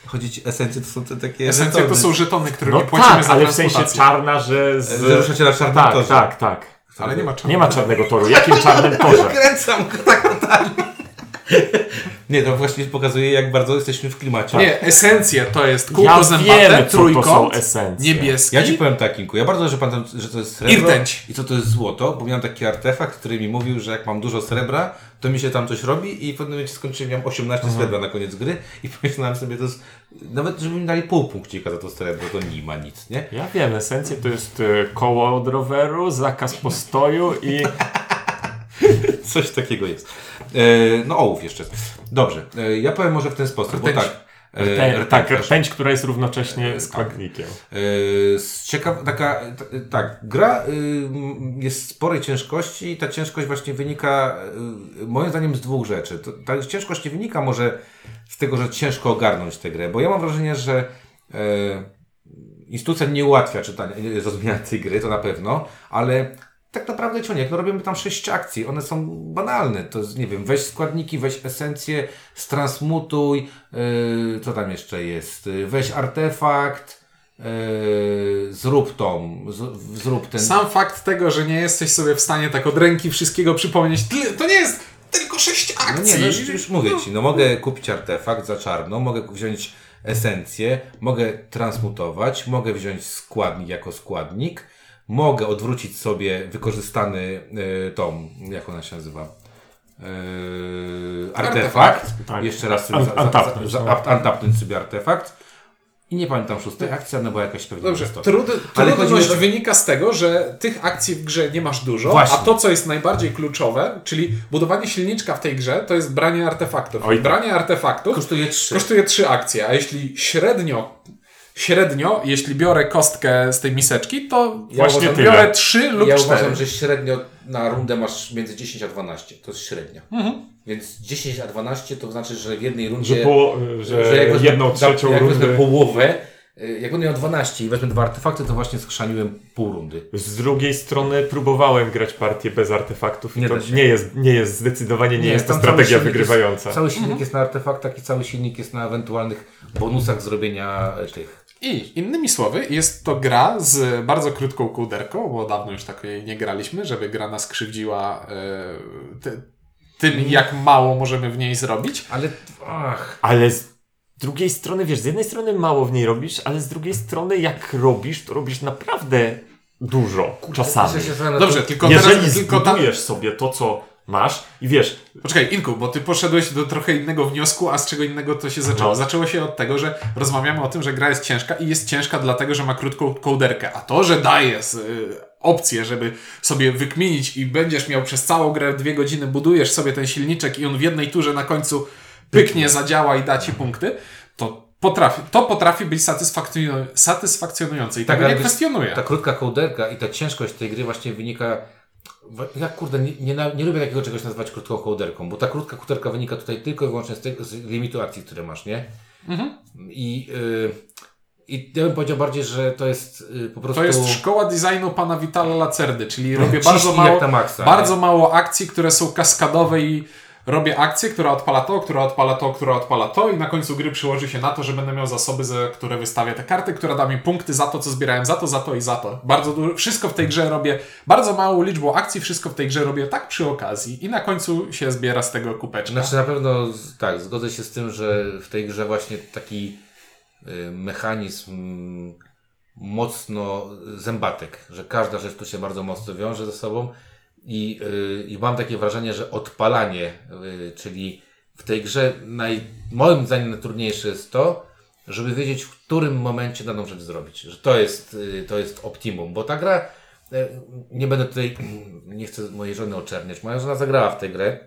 Speaker 1: Chodzi ci, esencje to są te takie...
Speaker 2: Esencje to
Speaker 1: żetony.
Speaker 2: są żetony, które
Speaker 3: No
Speaker 2: płacimy
Speaker 3: tak,
Speaker 2: za
Speaker 3: ale w sensie czarna, że z...
Speaker 1: Że ruszacie na czarnym
Speaker 3: tak,
Speaker 1: torze.
Speaker 3: tak, tak.
Speaker 2: Ale nie ma czarnej
Speaker 3: Nie ma czarnego toru. Jakim czarnym torze?
Speaker 1: Kręcam go tak totalnie. Nie, to właśnie pokazuje, jak bardzo jesteśmy w klimacie.
Speaker 2: Nie, esencje to jest kółko
Speaker 3: Ja
Speaker 2: zębate,
Speaker 3: wiem, co to są
Speaker 2: trójkąt,
Speaker 3: esencje.
Speaker 2: niebieski.
Speaker 1: Ja ci powiem tak, Kinku, ja bardzo dobrze pamiętam, że to jest srebro
Speaker 2: Irtęć.
Speaker 1: i co to jest złoto, bo miałem taki artefakt, który mi mówił, że jak mam dużo srebra, to mi się tam coś robi i w pewnym momencie skończyłem, miałem 18 srebra na koniec gry i pomyślałem sobie, to jest, nawet żeby mi dali pół punkcika za to srebro, to nie ma nic, nie?
Speaker 3: Ja wiem, esencje to jest e, koło od roweru, zakaz postoju i...
Speaker 1: Coś takiego jest. E, no ołów jeszcze. Dobrze, e, ja powiem może w ten sposób, bo
Speaker 2: Rtęć.
Speaker 1: tak. e,
Speaker 3: Rtę,
Speaker 1: rtęć,
Speaker 3: tak, rtęć, która jest równocześnie składnikiem.
Speaker 1: Yy, z ciekaw, taka, tak, gra y, jest sporej ciężkości i ta ciężkość właśnie wynika y, moim zdaniem z dwóch rzeczy. Ta ciężkość nie wynika może z tego, że ciężko ogarnąć tę grę, bo ja mam wrażenie, że instytucja nie ułatwia czytania, zrozumienia tej gry, to na pewno, ale tak naprawdę ciągnie, no robimy tam sześć akcji, one są banalne, to jest, nie wiem, weź składniki, weź esencję, stransmutuj, yy, co tam jeszcze jest, yy, weź artefakt, yy, zrób z, zrób ten...
Speaker 2: Sam fakt tego, że nie jesteś sobie w stanie tak od ręki wszystkiego przypomnieć, to nie jest tylko sześć
Speaker 1: No
Speaker 2: akcji.
Speaker 1: nie, no już, już mówię Ci, no mogę kupić artefakt za czarno, mogę wziąć esencję, mogę transmutować, mogę wziąć składnik jako składnik, mogę odwrócić sobie wykorzystany y, tą, jak ona się nazywa? Yy, artefakt.
Speaker 2: Artefakt,
Speaker 3: tak.
Speaker 1: Jeszcze raz sobie
Speaker 3: Un-
Speaker 1: za, za,
Speaker 3: untapnąć,
Speaker 1: za,
Speaker 3: no.
Speaker 1: sobie artefakt. I nie pamiętam szóstej akcji, ona była jakaś pewnie
Speaker 2: Dobrze, trud,
Speaker 1: Ale
Speaker 2: trudność wynika z tego, że tych akcji w grze nie masz dużo,
Speaker 1: Właśnie.
Speaker 2: a to, co jest najbardziej kluczowe, czyli budowanie silniczka w tej grze, to jest branie artefaktów.
Speaker 3: Oj,
Speaker 2: branie artefaktów
Speaker 1: Kosztuje trzy.
Speaker 2: kosztuje trzy akcje, a jeśli średnio, średnio, jeśli biorę kostkę z tej miseczki, to
Speaker 1: Ja
Speaker 3: Właśnie
Speaker 1: uważam,
Speaker 2: biorę trzy lub
Speaker 1: ja
Speaker 2: cztery.
Speaker 1: uważam, że średnio na rundę masz między 10 a 12. To jest średnia.
Speaker 2: Mhm.
Speaker 1: Więc 10 a 12 to znaczy, że w jednej
Speaker 3: Że,
Speaker 1: rundzie.
Speaker 3: po, że
Speaker 1: jak wezmę-
Speaker 3: jedną trzecią
Speaker 1: jak
Speaker 3: rundę...
Speaker 1: wezmę połowę, y, jak będę miał 12 i wezmę dwa artefakty, to właśnie skrzaniłem pół rundy.
Speaker 3: Z drugiej strony próbowałem grać partię bez artefaktów i
Speaker 1: Nie
Speaker 3: to nie jest, nie jest zdecydowanie nie, jest to strategia wygrywająca.
Speaker 1: Jest, cały silnik jest na artefaktach i cały silnik jest na ewentualnych bonusach zrobienia e, tych.
Speaker 2: I innymi słowy, jest to gra z bardzo krótką kołderką, bo dawno już takiej nie graliśmy, żeby gra nas krzywdziła e, ty, tym, jak mało możemy w niej zrobić.
Speaker 1: Ale ach,
Speaker 3: Ale z drugiej strony, wiesz, z jednej strony mało w niej robisz, ale z drugiej strony jak robisz, to robisz naprawdę dużo czasami.
Speaker 2: Dobrze, tylko
Speaker 3: Jeżeli
Speaker 2: teraz tylko ta...
Speaker 3: zbudujesz sobie to, co masz i wiesz,
Speaker 2: Poczekaj, Inku, bo ty poszedłeś do trochę innego wniosku, a z czego innego to się zaczęło.
Speaker 3: No.
Speaker 2: Zaczęło się od tego, że rozmawiamy o tym, że gra jest ciężka i jest ciężka dlatego, że ma krótką kołderkę. A to, że daje y, opcję, żeby sobie wykminić i będziesz miał przez całą grę dwie godziny, budujesz sobie ten silniczek i on w jednej turze na końcu pyknie, zadziała i da ci punkty, to potrafi, to potrafi być satysfakcjonujące, i
Speaker 1: Tak,
Speaker 2: tego nie kwestionuję.
Speaker 1: Ta krótka kołderka i ta ciężkość tej gry właśnie wynika. Ja kurde, nie, nie, nie lubię takiego czegoś nazywać krótką kołderką, bo ta krótka kołderka wynika tutaj tylko i wyłącznie z, tego, z limitu akcji, które masz, nie?
Speaker 2: Mhm.
Speaker 1: I, y, I ja bym powiedział bardziej, że to jest y, po prostu.
Speaker 2: To jest szkoła designu pana Vitala Lacerdy, czyli robię bardzo mało,
Speaker 1: maksa,
Speaker 2: bardzo mało akcji, które są kaskadowe i robię akcję, która odpala to, która odpala to, która odpala to i na końcu gry przyłoży się na to, że będę miał zasoby, za które wystawię te karty, która da mi punkty za to, co zbierałem, za to, za to i za to. Bardzo dużo, wszystko w tej grze robię, bardzo małą liczbą akcji, wszystko w tej grze robię tak przy okazji i na końcu się zbiera z tego kupeczka.
Speaker 1: Znaczy na pewno tak, zgodzę się z tym, że w tej grze właśnie taki y, mechanizm mocno zębatek, że każda rzecz tu się bardzo mocno wiąże ze sobą i, y, i mam takie wrażenie, że odpalanie, y, czyli w tej grze naj, moim zdaniem najtrudniejsze jest to, żeby wiedzieć, w którym momencie daną rzecz zrobić. Że to jest, y, to jest optimum, bo ta gra, nie będę tutaj, nie chcę mojej żony oczerniać, moja żona zagrała w tę grę,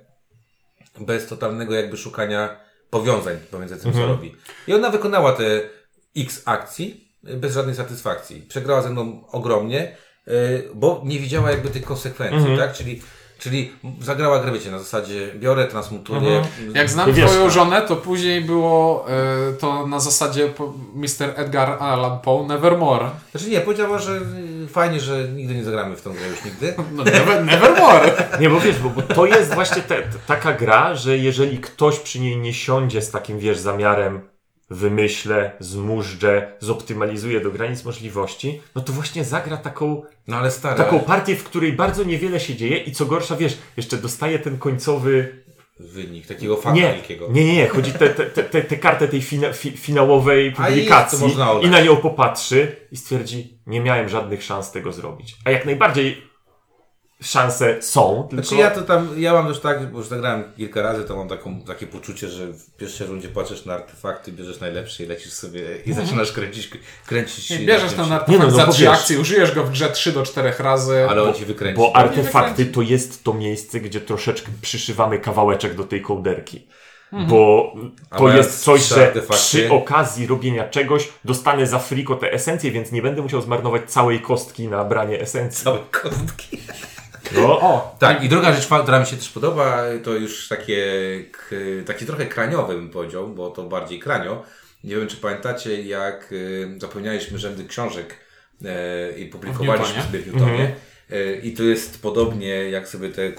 Speaker 1: bez totalnego jakby szukania powiązań pomiędzy tym, co robi. I ona wykonała te x akcji bez żadnej satysfakcji. Przegrała ze mną ogromnie, bo nie widziała jakby tych konsekwencji, tak? Czyli, czyli zagrała grę, wiecie, na zasadzie biorę, transmutuję.
Speaker 2: Jak znam
Speaker 3: wiesz,
Speaker 2: twoją żonę, to później było e, to na zasadzie Mr. Edgar Allan Poe Nevermore.
Speaker 1: Znaczy nie, powiedziała, że y, fajnie, że nigdy nie zagramy w tą grę już nigdy.
Speaker 2: No, never, nevermore.
Speaker 3: Nie, bo wiesz, bo, bo to jest właśnie te, taka gra, że jeżeli ktoś przy niej nie siądzie z takim, wiesz, zamiarem wymyślę, zmużdżę, zoptymalizuję do granic możliwości, no to właśnie zagra taką,
Speaker 1: No ale stara.
Speaker 3: taką partię, w której bardzo niewiele się dzieje i co gorsza, wiesz, jeszcze dostaje ten końcowy...
Speaker 1: Wynik takiego faka
Speaker 3: Nie,
Speaker 1: wielkiego.
Speaker 3: nie, nie, nie, chodzi te, te, te, te, kartę tej fina, fi, finałowej publikacji i na nią popatrzy i stwierdzi, nie miałem żadnych szans tego zrobić. A jak najbardziej szanse są, tylko...
Speaker 1: Znaczy ja to tam, ja mam już tak, bo już zagrałem kilka razy, to mam taką, takie poczucie, że w pierwszej rundzie patrzysz na artefakty, bierzesz najlepszy i lecisz sobie i zaczynasz kręcić, kręcić
Speaker 2: bierzesz ten
Speaker 1: się-
Speaker 2: artefakt
Speaker 3: Nie no, no
Speaker 2: za
Speaker 3: bo
Speaker 2: trzy akcje, użyjesz go w grze 3 do 4 razy.
Speaker 1: Ale on ci wykręci.
Speaker 3: Bo artefakty to jest to miejsce, gdzie troszeczkę przyszywamy kawałeczek do tej kołderki. Bo
Speaker 1: A
Speaker 3: to jest coś,
Speaker 1: trzy
Speaker 3: że
Speaker 1: artefakty-
Speaker 3: przy okazji robienia czegoś dostanę za friko te esencje, więc nie będę musiał zmarnować całej kostki na branie esencji.
Speaker 1: Całe kostki.
Speaker 3: No,
Speaker 2: O,
Speaker 1: Tak, i druga rzecz, która mi się też podoba, to już takie, taki trochę kraniowy bym powiedział, bo to bardziej kranio. Nie wiem, czy pamiętacie, jak y, zapełnialiśmy rzędy książek e, i publikowaliśmy sobie w Newtonie. E, I tu jest podobnie, jak sobie te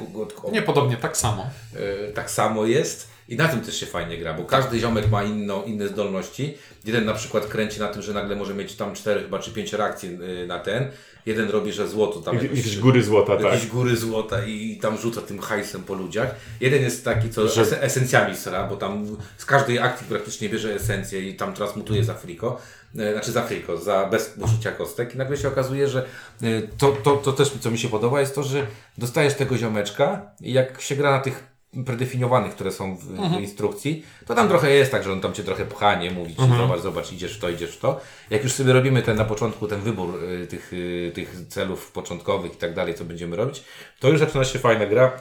Speaker 1: od-
Speaker 2: niepodobnie tak samo.
Speaker 1: E, tak samo jest. I na tym też się fajnie gra, bo każdy ziomek ma inną, inne zdolności. Jeden na przykład kręci na tym, że nagle może mieć tam cztery chyba czy pięć reakcji y, na ten. Jeden robi, że złoto tam jakoś-
Speaker 3: jakieś góry złota, tak.
Speaker 1: jakieś góry złota i tam rzuca tym hajsem po ludziach. Jeden jest taki, co
Speaker 3: Że-
Speaker 1: es- esencjami sra, bo tam z każdej akcji praktycznie bierze esencję i tam transmutuje za friko. E, Znaczy za friko, za bez użycia kostek. I nagle się okazuje, że e, to, to, to też co mi się podoba jest to, że dostajesz tego ziomeczka i jak się gra na tych predefiniowanych, które są w, w instrukcji, to tam trochę jest tak, że on tam cię trochę pcha, nie mówi ci, zobacz, zobacz, idziesz w to, idziesz w to. Jak już sobie robimy ten na początku, ten wybór y, tych, y, tych celów początkowych i tak dalej, co będziemy robić, to już zaczyna się fajna gra,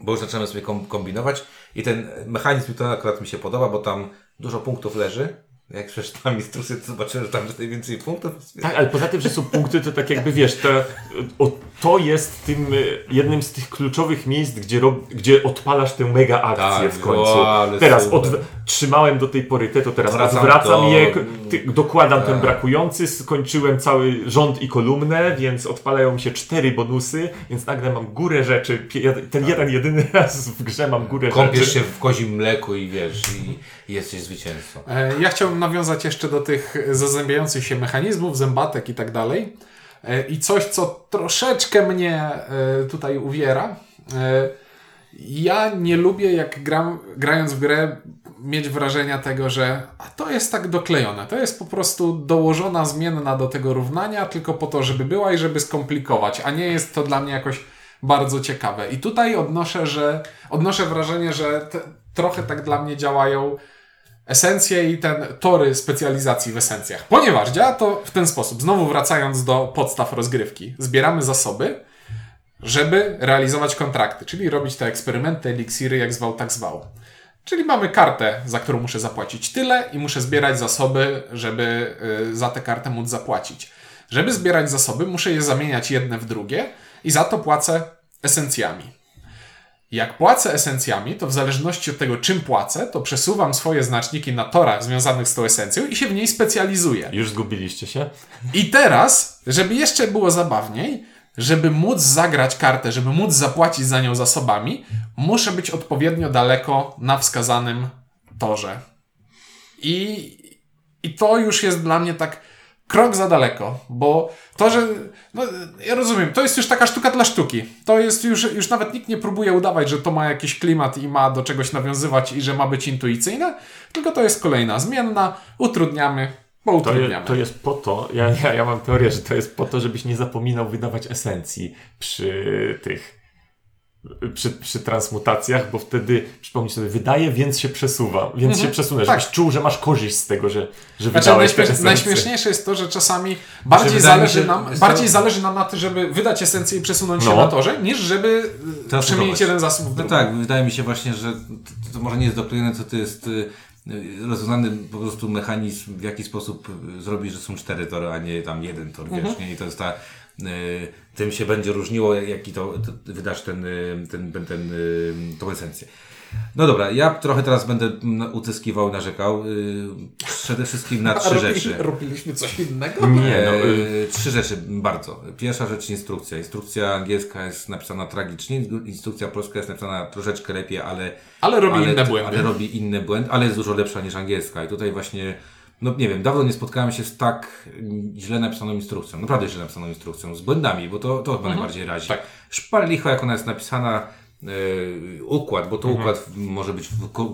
Speaker 1: bo już zaczynamy sobie kom- kombinować i ten mechanizm to akurat mi się podoba, bo tam dużo punktów leży. Jak przeczytałem instrukcję, to zobaczyłem, że tam jest najwięcej punktów.
Speaker 3: Tak, ale poza tym, że są punkty, to tak jakby wiesz, to, o, to jest tym y, jednym z tych kluczowych miejsc, gdzie, rob, gdzie odpalasz tę mega akcję
Speaker 1: Tak,
Speaker 3: w końcu.
Speaker 1: o,
Speaker 3: teraz odw- trzymałem do tej pory te, to teraz
Speaker 1: Wracam
Speaker 3: odwracam
Speaker 1: to.
Speaker 3: je, dokładam ten
Speaker 1: Tak.
Speaker 3: brakujący, skończyłem cały rząd i kolumnę, więc odpalają mi się cztery bonusy, więc nagle mam górę rzeczy. Ten jeden, jedyny raz w grze mam górę
Speaker 1: Kąpiesz
Speaker 3: rzeczy.
Speaker 1: się w kozim mleku i wiesz, i, i jesteś zwycięzcą.
Speaker 2: E, Ja chciałbym nawiązać jeszcze do tych zazębiających się mechanizmów, zębatek i tak dalej. E, I coś, co troszeczkę mnie e, tutaj uwiera. E, Ja nie lubię, jak gram, grając w grę, mieć wrażenia tego, że a to jest tak doklejone. To jest po prostu dołożona zmienna do tego równania, tylko po to, żeby była i żeby skomplikować, a nie jest to dla mnie jakoś bardzo ciekawe. I tutaj odnoszę, że odnoszę wrażenie, że te, trochę tak dla mnie działają esencje i ten tory specjalizacji w esencjach. Ponieważ działa to w ten sposób. Znowu wracając do podstaw rozgrywki. Zbieramy zasoby, żeby realizować kontrakty, czyli robić te eksperymenty, eliksiry, jak zwał, tak zwał. Czyli mamy kartę, za którą muszę zapłacić tyle i muszę zbierać zasoby, żeby y, za tę kartę móc zapłacić. Żeby zbierać zasoby, muszę je zamieniać jedne w drugie i za to płacę esencjami. Jak płacę esencjami, to w zależności od tego, czym płacę, to przesuwam swoje znaczniki na torach związanych z tą esencją i się w niej specjalizuję.
Speaker 3: Już zgubiliście się?
Speaker 2: I teraz, żeby jeszcze było zabawniej, żeby móc zagrać kartę, żeby móc zapłacić za nią zasobami, muszę być odpowiednio daleko na wskazanym torze. I, i to już jest dla mnie tak krok za daleko, bo to, że. No, ja rozumiem, to jest już taka sztuka dla sztuki. To jest już, już nawet nikt nie próbuje udawać, że to ma jakiś klimat i ma do czegoś nawiązywać i że ma być intuicyjne, tylko to jest kolejna zmienna, utrudniamy, bo
Speaker 3: To,
Speaker 2: utrudniamy.
Speaker 3: je, to jest po to, ja, ja, ja mam teorię, że to jest po to, żebyś nie zapominał wydawać esencji przy tych, przy, przy transmutacjach, bo wtedy przypomnij sobie, wydaje, więc się przesuwa, więc się przesunę,
Speaker 2: tak.
Speaker 3: żebyś czuł, że masz korzyść z tego, że, że
Speaker 2: Znaczy,
Speaker 3: wydałeś te esencje.
Speaker 2: najśmieszniejsze jest to, że czasami bardziej, zależy,
Speaker 1: się,
Speaker 2: nam, bardziej zależy nam na tym, żeby wydać esencję i przesunąć się
Speaker 3: No.
Speaker 2: na torze, niż żeby y, przemienić jeden zasób w
Speaker 1: No tak, wydaje mi się właśnie, że to, to może nie jest doklejone, co to jest y, rozwiązany po prostu mechanizm, w jaki sposób y, zrobić, że są cztery tory, a nie tam jeden tor, wiesz, nie? I to jest ta, tym się będzie różniło, jaki to, to wydasz ten, y, ten, ten, ten, y, tą esencję. No dobra, ja trochę teraz będę utyskiwał, narzekał. y, Przede wszystkim na trzy rzeczy.
Speaker 2: Robiliśmy coś innego?
Speaker 3: Nie, no, y,
Speaker 1: Trzy rzeczy bardzo. Pierwsza rzecz instrukcja. Instrukcja angielska jest napisana tragicznie, instrukcja polska jest napisana troszeczkę lepiej, ale.
Speaker 2: Ale robi
Speaker 1: ale,
Speaker 2: inne błędy.
Speaker 1: Ale robi inne błędy, ale jest dużo lepsza niż angielska. I tutaj właśnie, no nie wiem, dawno nie spotkałem się z tak źle napisaną instrukcją. Naprawdę źle napisaną instrukcją, z błędami, bo to, to chyba najbardziej razi.
Speaker 2: tak.
Speaker 1: Szpal licho, jak ona jest napisana, układ, bo to układ może być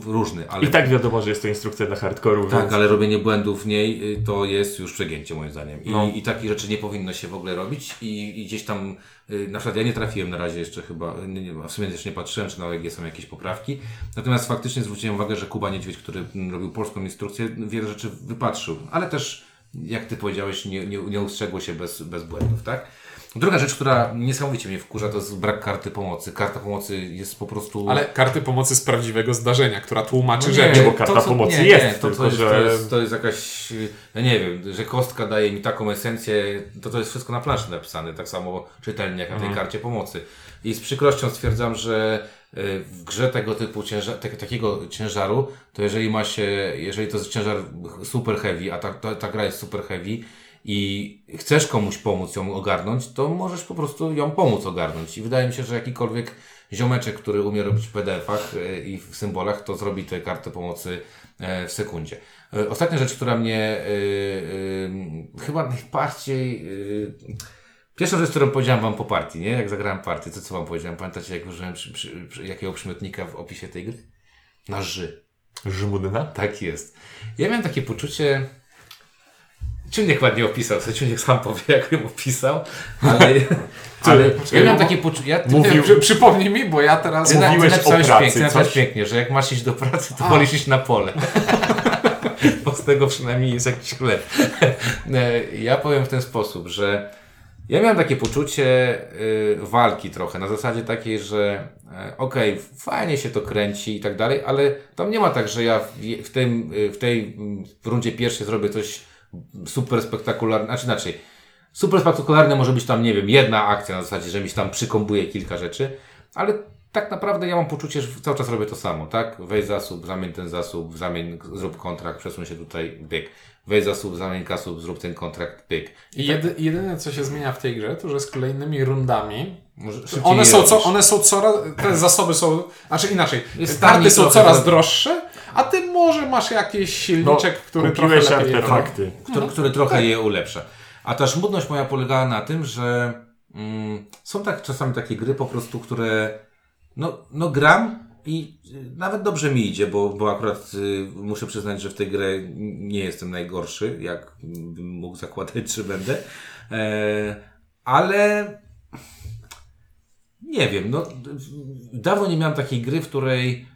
Speaker 1: różny, ale.
Speaker 3: I tak wiadomo, że jest to instrukcja dla hardkoru,
Speaker 1: Tak,
Speaker 3: więc...
Speaker 1: ale robienie błędów w niej y, to jest już przegięcie moim zdaniem. I,
Speaker 3: No.
Speaker 1: i takich rzeczy nie powinno się w ogóle robić. I, i gdzieś tam, y, na przykład ja nie trafiłem na razie jeszcze chyba, nie, nie, w sumie też nie patrzyłem, czy na OEG są jakieś poprawki. Natomiast faktycznie zwróciłem uwagę, że Kuba Niedźwiedź, który mm, robił polską instrukcję, wiele rzeczy wypatrzył. Ale też, jak ty powiedziałeś, nie, nie, nie ustrzegło się bez, bez błędów, tak? Druga rzecz, która niesamowicie mnie wkurza, to jest brak karty pomocy. Karta pomocy jest po prostu...
Speaker 2: Ale karty pomocy z prawdziwego zdarzenia, która tłumaczy
Speaker 1: No
Speaker 2: rzeczy.
Speaker 3: bo karta pomocy jest,
Speaker 1: to,
Speaker 3: tylko
Speaker 1: to, jest,
Speaker 3: że-
Speaker 1: to, jest, to jest jakaś, ja nie wiem, że kostka daje mi taką esencję, to to jest wszystko na planszy napisane, tak samo czytelnie jak na tej
Speaker 3: Mhm.
Speaker 1: karcie pomocy. I z przykrością stwierdzam, że y, w grze tego typu ciężar, tak, takiego ciężaru, to jeżeli ma się, jeżeli to jest ciężar super heavy, a ta, ta, ta gra jest super heavy i chcesz komuś pomóc ją ogarnąć, to możesz po prostu ją pomóc ogarnąć. I wydaje mi się, że jakikolwiek ziomeczek, który umie robić w PDF-ach e, i w symbolach, to zrobi tę kartę pomocy e, w sekundzie. E, Ostatnia rzecz, która mnie e, e, chyba najbardziej... e, Pierwsza rzecz, którą powiedziałem wam po partii, nie? Jak zagrałem partię, to co wam powiedziałem? Pamiętacie, jak użyłem przy, przy, przy, jakiego przymiotnika w opisie tej gry? Na ży.
Speaker 3: Żmudna?
Speaker 1: Tak jest. Ja miałem takie poczucie. Ciuniek ładnie opisał, sobie Ciuniek sam powie, jak ją opisał, ale, ale ja miałem takie poczucie. Ja,
Speaker 3: Mówił-
Speaker 2: przypomnij mi, bo ja teraz...
Speaker 1: ty, na- ty
Speaker 3: Mówiłeś o
Speaker 1: napisałeś
Speaker 3: pracy,
Speaker 1: pięknie, napisałeś
Speaker 3: coś?
Speaker 1: pięknie, że jak masz iść do pracy, to
Speaker 2: A.
Speaker 1: wolisz iść na pole. Bo z tego przynajmniej jest jakiś chleb. E, Ja powiem w ten sposób, że ja miałem takie poczucie y, walki trochę, na zasadzie takiej, że e, okej, fajnie się to kręci i tak dalej, ale tam nie ma tak, że ja w, w, tym, y, w tej mm, w rundzie pierwszej zrobię coś super spektakularne, znaczy inaczej. Super spektakularne może być tam, nie wiem, jedna akcja na zasadzie, że mi się tam przykombuje kilka rzeczy, ale tak naprawdę ja mam poczucie, że cały czas robię to samo, tak? Weź zasób, zamień ten zasób, zamień, zrób kontrakt, przesuń się tutaj, byk. Weź zasób, zamień kasub, zrób ten kontrakt, byk.
Speaker 2: I jedy, jedyne, co się zmienia w tej grze, to że z kolejnymi rundami one są, co, one są coraz, te zasoby są, znaczy inaczej,
Speaker 1: Jest
Speaker 2: karty są coraz droższe, a ty może masz jakiś silniczek, który trochę lepiej je robi.
Speaker 3: artefakty.
Speaker 1: który, który trochę je ulepsza. A ta żmudność moja polegała na tym, że mm, są tak czasami takie gry po prostu, które no, no gram i y, nawet dobrze mi idzie, bo, bo akurat y, muszę przyznać, że w tej grze nie jestem najgorszy, jak bym mógł zakładać, czy będę. E, ale nie wiem, no dawno nie miałem takiej gry, w której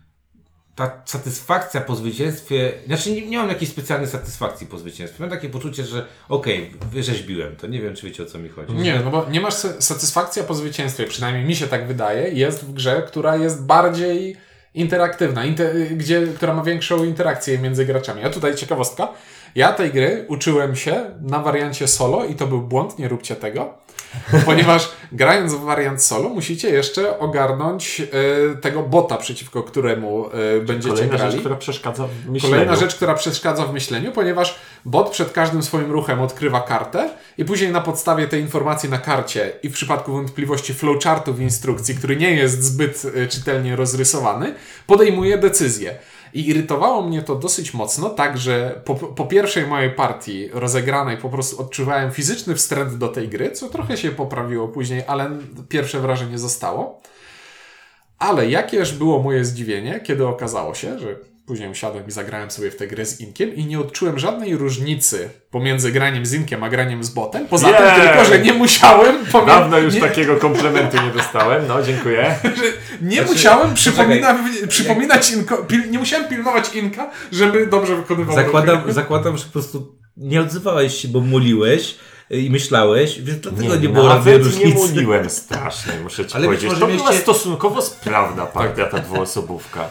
Speaker 1: ta satysfakcja po zwycięstwie, znaczy nie, nie mam jakiejś specjalnej satysfakcji po zwycięstwie. Mam takie poczucie, że okej, wyrzeźbiłem to. Nie wiem, czy wiecie o co mi chodzi.
Speaker 2: Nie, no bo nie masz sa- satysfakcja po zwycięstwie, przynajmniej mi się tak wydaje, jest w grze, która jest bardziej interaktywna, inte, gdzie, która ma większą interakcję między graczami. A tutaj ciekawostka. Ja tej gry uczyłem się na wariancie solo i to był błąd, nie róbcie tego. Ponieważ grając w wariant solo, musicie jeszcze ogarnąć e, tego bota, przeciwko któremu e, będziecie
Speaker 3: Kolejna
Speaker 2: grali.
Speaker 3: rzecz, która przeszkadza w myśleniu.
Speaker 2: Kolejna rzecz, która przeszkadza w myśleniu, ponieważ bot przed każdym swoim ruchem odkrywa kartę i później na podstawie tej informacji na karcie i w przypadku wątpliwości flowchartu w instrukcji, który nie jest zbyt e, czytelnie rozrysowany, podejmuje decyzję. I irytowało mnie to dosyć mocno, tak że po, po pierwszej mojej partii rozegranej po prostu odczuwałem fizyczny wstręt do tej gry, co trochę się poprawiło później, ale pierwsze wrażenie zostało. Ale jakież było moje zdziwienie, kiedy okazało się, że później usiadłem i zagrałem sobie w tę grę z Inkiem i nie odczułem żadnej różnicy pomiędzy graniem z Inkiem a graniem z botem. Poza tym tylko, że nie musiałem pomię-
Speaker 3: Dawno już
Speaker 2: nie,
Speaker 3: takiego komplementu nie dostałem. No, dziękuję.
Speaker 2: nie
Speaker 1: Znaczy,
Speaker 2: musiałem przypomina, przypominać Inko, pil, nie musiałem pilnować Inka, żeby dobrze wykonywał
Speaker 1: Zakładam, zakładam, że po prostu nie odzywałeś się, bo muliłeś y, i myślałeś, więc dlatego nie, było
Speaker 3: nawet
Speaker 1: żadnej
Speaker 3: nie
Speaker 1: różnicy.
Speaker 3: muliłem strasznie, muszę ci
Speaker 1: Ale
Speaker 3: powiedzieć. To była
Speaker 1: mieliście-
Speaker 3: stosunkowo sprawna partia, ta dwuosobówka.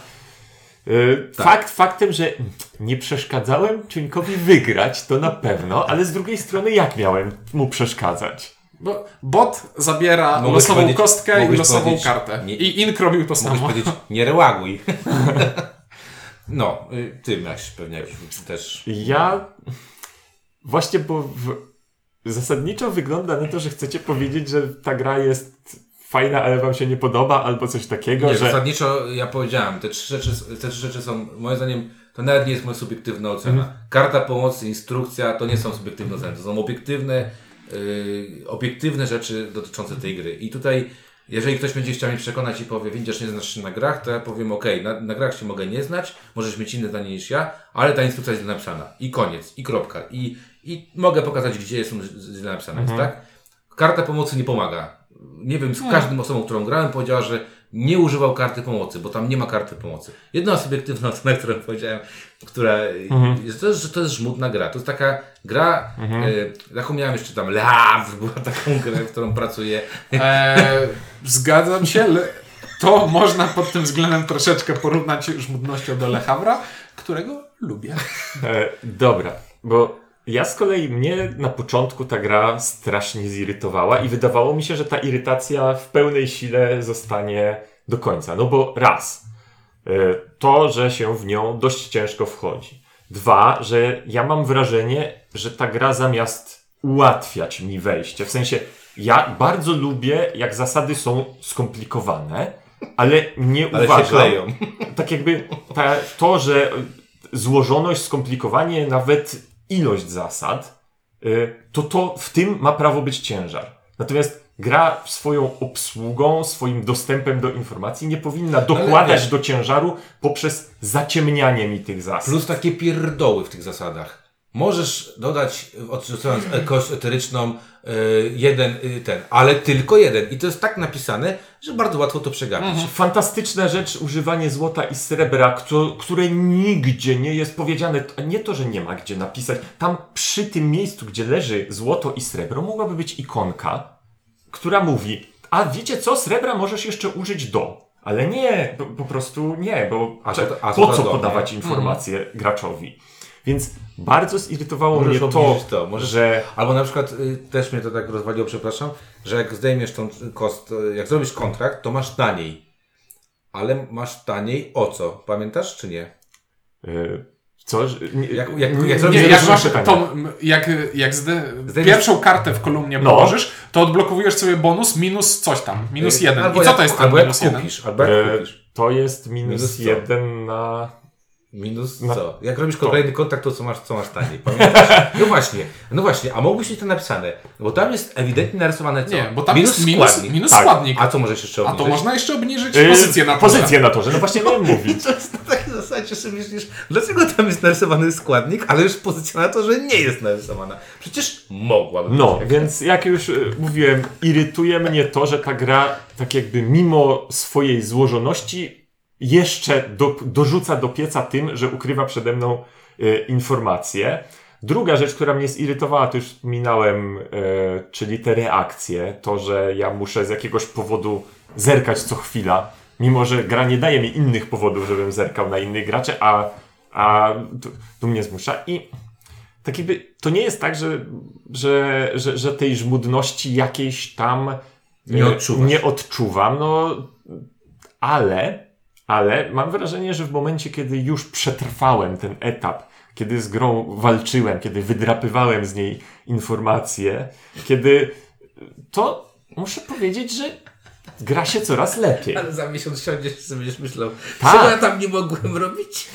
Speaker 3: Y, Fakt faktem, że nie przeszkadzałem Ciuńkowi wygrać, to na pewno, ale z drugiej strony jak miałem mu przeszkadzać?
Speaker 2: Bo bot zabiera
Speaker 1: Mogłeś
Speaker 2: losową kostkę i losową kartę.
Speaker 1: nie-
Speaker 2: I Ink robił to samo.
Speaker 1: powiedzieć, nie reaguj. No, y, ty miałeś pewnie też...
Speaker 3: Ja właśnie, bo w... zasadniczo wygląda na to, że chcecie powiedzieć, że ta gra jest fajna, ale wam się nie podoba, albo coś takiego,
Speaker 1: Nie,
Speaker 3: że...
Speaker 1: zasadniczo ja powiedziałem, te trzy, rzeczy, te trzy rzeczy są, moim zdaniem, to nawet nie jest moja subiektywna ocena. Karta pomocy, instrukcja, to nie są subiektywne oceny, to są obiektywne, yy, obiektywne rzeczy dotyczące tej gry. I tutaj, jeżeli ktoś będzie chciał mnie przekonać i powie, widzisz, nie znasz się na grach, to ja powiem, ok, na, na grach się mogę nie znać, możesz mieć inne zdanie niż ja, ale ta instrukcja jest źle napisana. I koniec, i kropka. I, i mogę pokazać, gdzie jest źle napisana, jest, tak? Karta pomocy nie pomaga. Nie wiem, z każdym osobą, którą grałem, powiedziała, że nie używał karty pomocy, bo tam nie ma karty pomocy. Jedna subiektywna ocena, którą powiedziałem, która jest, to, jest, że to jest żmudna gra. To jest taka gra, e, taką miałem jeszcze tam, Le Havre była taką grę, w którą pracuję.
Speaker 2: E, zgadzam się. Le, to można pod tym względem troszeczkę porównać żmudnością do Le Havre'a, którego lubię.
Speaker 3: E, dobra, bo ja z kolei mnie na początku ta gra strasznie zirytowała i wydawało mi się, że ta irytacja w pełnej sile zostanie do końca. No bo raz, e, to, że się w nią dość ciężko wchodzi. Dwa, że ja mam wrażenie, że ta gra zamiast ułatwiać mi wejście, w sensie ja bardzo lubię, jak zasady są skomplikowane, ale nie
Speaker 1: Ale
Speaker 3: uważam, tak jakby ta, to, że złożoność, skomplikowanie, nawet ilość zasad, y, to to w tym ma prawo być ciężar. Natomiast gra swoją obsługą, swoim dostępem do informacji nie powinna dokładać do ciężaru poprzez zaciemnianie mi tych zasad.
Speaker 1: Plus takie pierdoły w tych zasadach. Możesz dodać, odrzucając kość eteryczną, y, jeden y, ten, ale tylko jeden. I to jest tak napisane, że bardzo łatwo to przegapić.
Speaker 3: Fantastyczna rzecz, używanie złota i srebra, któ- które nigdzie nie jest powiedziane. Nie to, że nie ma gdzie napisać. Tam przy tym miejscu, gdzie leży złoto i srebro, mogłaby być ikonka, która mówi, a wiecie co, srebra możesz jeszcze użyć do. Ale nie, po, po prostu nie, bo
Speaker 1: A to- a
Speaker 3: po
Speaker 1: to
Speaker 3: co
Speaker 1: do,
Speaker 3: podawać
Speaker 1: nie?
Speaker 3: informacje graczowi? Więc bardzo zirytowało
Speaker 1: Możesz
Speaker 3: mnie to,
Speaker 1: to, możesz-
Speaker 3: że
Speaker 1: Albo na przykład y, też mnie to tak rozwaliło, przepraszam, że jak zdejmiesz tą kost, y, jak zrobisz kontrakt, to masz taniej. Ale masz taniej o co? Pamiętasz czy nie?
Speaker 3: y, co,
Speaker 1: Jak- jak-
Speaker 3: nie-
Speaker 1: jak
Speaker 3: nie
Speaker 2: jak masz tą, jak, jak zde,
Speaker 1: Zdejmiesz-
Speaker 2: pierwszą kartę w kolumnie
Speaker 3: No.
Speaker 2: położysz, to odblokowujesz sobie bonus minus coś tam, minus
Speaker 1: Y,
Speaker 2: jeden.
Speaker 1: Albo
Speaker 2: I co
Speaker 1: jak,
Speaker 2: to jest ten
Speaker 1: albo jak
Speaker 2: minus jeden?
Speaker 1: kupisz, albo jak kupisz.
Speaker 3: To jest minus,
Speaker 1: Minus
Speaker 3: jeden na.
Speaker 1: Minus
Speaker 3: na-
Speaker 1: co? Jak robisz kolejny kontrakt, to co masz, co masz taniej? Pamiętasz? No właśnie, no właśnie, a mogłeś mieć to napisane, bo tam jest ewidentnie narysowane co?
Speaker 2: Nie, bo tam jest minus, minus
Speaker 3: Tak.
Speaker 2: składnik.
Speaker 1: A co możesz jeszcze
Speaker 2: A
Speaker 1: obniżyć?
Speaker 2: to można jeszcze obniżyć
Speaker 3: Yy,
Speaker 2: pozycję na torze.
Speaker 3: Pozycję na torze, no właśnie miałem mówić.
Speaker 1: To jest na takiej zasadzie, że myślisz, dlaczego tam jest narysowany składnik, ale już pozycja na to, że nie jest narysowana. Przecież mogłaby być.
Speaker 3: No, więc jak już y, mówiłem, irytuje mnie to, że ta gra, tak jakby mimo swojej złożoności, jeszcze do, dorzuca do pieca tym, że ukrywa przede mną y, informacje. Druga rzecz, która mnie zirytowała, to już wspominałem, y, czyli te reakcje. To, że ja muszę z jakiegoś powodu zerkać co chwila, mimo że gra nie daje mi innych powodów, żebym zerkał na innych graczy, a, a tu, tu mnie zmusza. I tak jakby, to nie jest tak, że, że, że, że tej żmudności jakiejś tam
Speaker 1: Nie
Speaker 3: e,
Speaker 1: odczuwasz.
Speaker 3: nie odczuwam, no ale, ale mam wrażenie, że w momencie, kiedy już przetrwałem ten etap, kiedy z grą walczyłem, kiedy wydrapywałem z niej informacje, kiedy to muszę powiedzieć, że gra się coraz lepiej.
Speaker 1: Ale za miesiąc siądziesz i będziesz myślał,
Speaker 3: Tak.
Speaker 1: czego ja tam nie mogłem robić?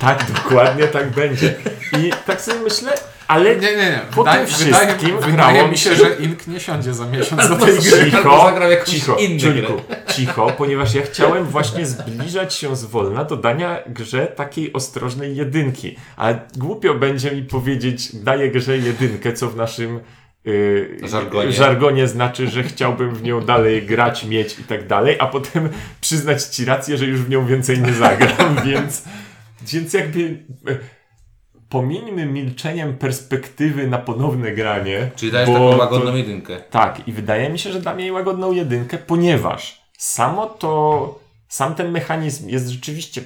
Speaker 3: Tak, dokładnie tak będzie. I tak sobie myślę, ale
Speaker 2: Nie, nie, nie.
Speaker 3: Po
Speaker 2: Wydaje,
Speaker 3: tym
Speaker 2: wydaje,
Speaker 3: wszystkim
Speaker 2: wydaje
Speaker 3: grało
Speaker 2: mi się, że Ink nie siądzie za miesiąc do tej gry.
Speaker 3: Cicho, cicho, Ciuliku, cicho, ponieważ ja chciałem właśnie zbliżać się zwolna do dania grze takiej ostrożnej jedynki. A głupio będzie mi powiedzieć, daję grze jedynkę, co w naszym yy,
Speaker 1: Żargonie.
Speaker 3: żargonie znaczy, że chciałbym w nią dalej grać, mieć i tak dalej, a potem przyznać ci rację, że już w nią więcej nie zagram, więc, więc jakby... e, Pomińmy milczeniem perspektywy na ponowne granie.
Speaker 1: Czyli dajesz taką
Speaker 3: to-
Speaker 1: łagodną jedynkę.
Speaker 3: tak, i wydaje mi się, że dam jej łagodną jedynkę, ponieważ samo to, sam ten mechanizm jest rzeczywiście,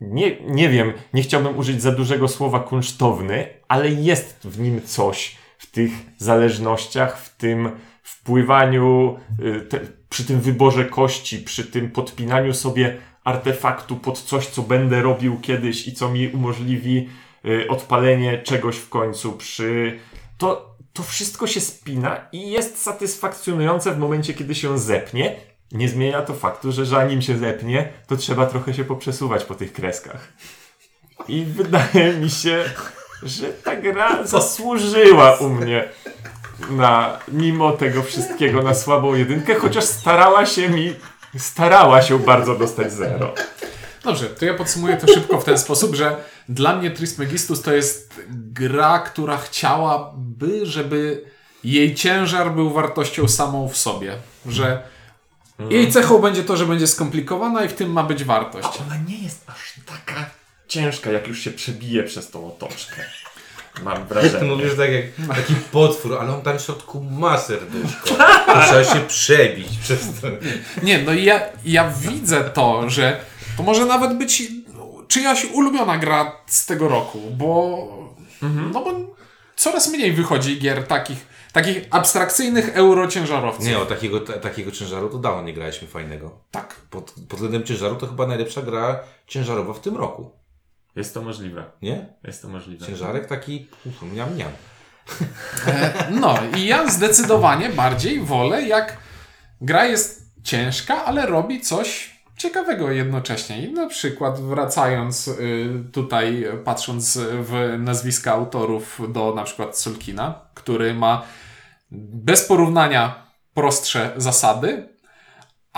Speaker 3: nie, nie wiem, nie chciałbym użyć za dużego słowa kunsztowny, ale jest w nim coś, w tych zależnościach, w tym wpływaniu, y, te, przy tym wyborze kości, przy tym podpinaniu sobie artefaktu pod coś, co będę robił kiedyś i co mi umożliwi y, odpalenie czegoś w końcu, przy to, to wszystko się spina i jest satysfakcjonujące w momencie, kiedy się zepnie. Nie zmienia to faktu, że zanim się zepnie, to trzeba trochę się poprzesuwać po tych kreskach. I wydaje mi się, że ta gra zasłużyła u mnie na, mimo tego wszystkiego, na słabą jedynkę, chociaż starała się mi, starała się bardzo dostać zero.
Speaker 2: Dobrze, to ja podsumuję to szybko w ten sposób, że dla mnie Trismegistus to jest gra, która chciałaby, żeby jej ciężar był wartością samą w sobie. Że jej cechą będzie to, że będzie skomplikowana i w tym ma być wartość.
Speaker 3: Ona nie jest aż taka ciężka, jak już się przebije przez tą otoczkę. Mam
Speaker 1: Ty
Speaker 3: wrażenie.
Speaker 1: mówisz tak jak taki potwór, ale on tam w środku ma serduszko. Trzeba się przebić przez to.
Speaker 2: Nie, no i ja, ja widzę to, że to może nawet być czyjaś ulubiona gra z tego roku, bo, no bo coraz mniej wychodzi gier takich, takich abstrakcyjnych eurociężarowców.
Speaker 1: Nie, o takiego, ta, takiego ciężaru to dawno nie graliśmy fajnego.
Speaker 2: Tak.
Speaker 1: Pod, pod względem ciężaru to chyba najlepsza gra ciężarowa w tym roku.
Speaker 3: Jest to możliwe.
Speaker 1: Nie?
Speaker 3: Jest to możliwe.
Speaker 1: Ciężarek taki uf, miam, miam.
Speaker 2: No i ja zdecydowanie bardziej wolę, jak gra jest ciężka, ale robi coś ciekawego jednocześnie. I na przykład wracając y, tutaj, patrząc w nazwiska autorów do na przykład Sulkina, który ma bez porównania prostsze zasady,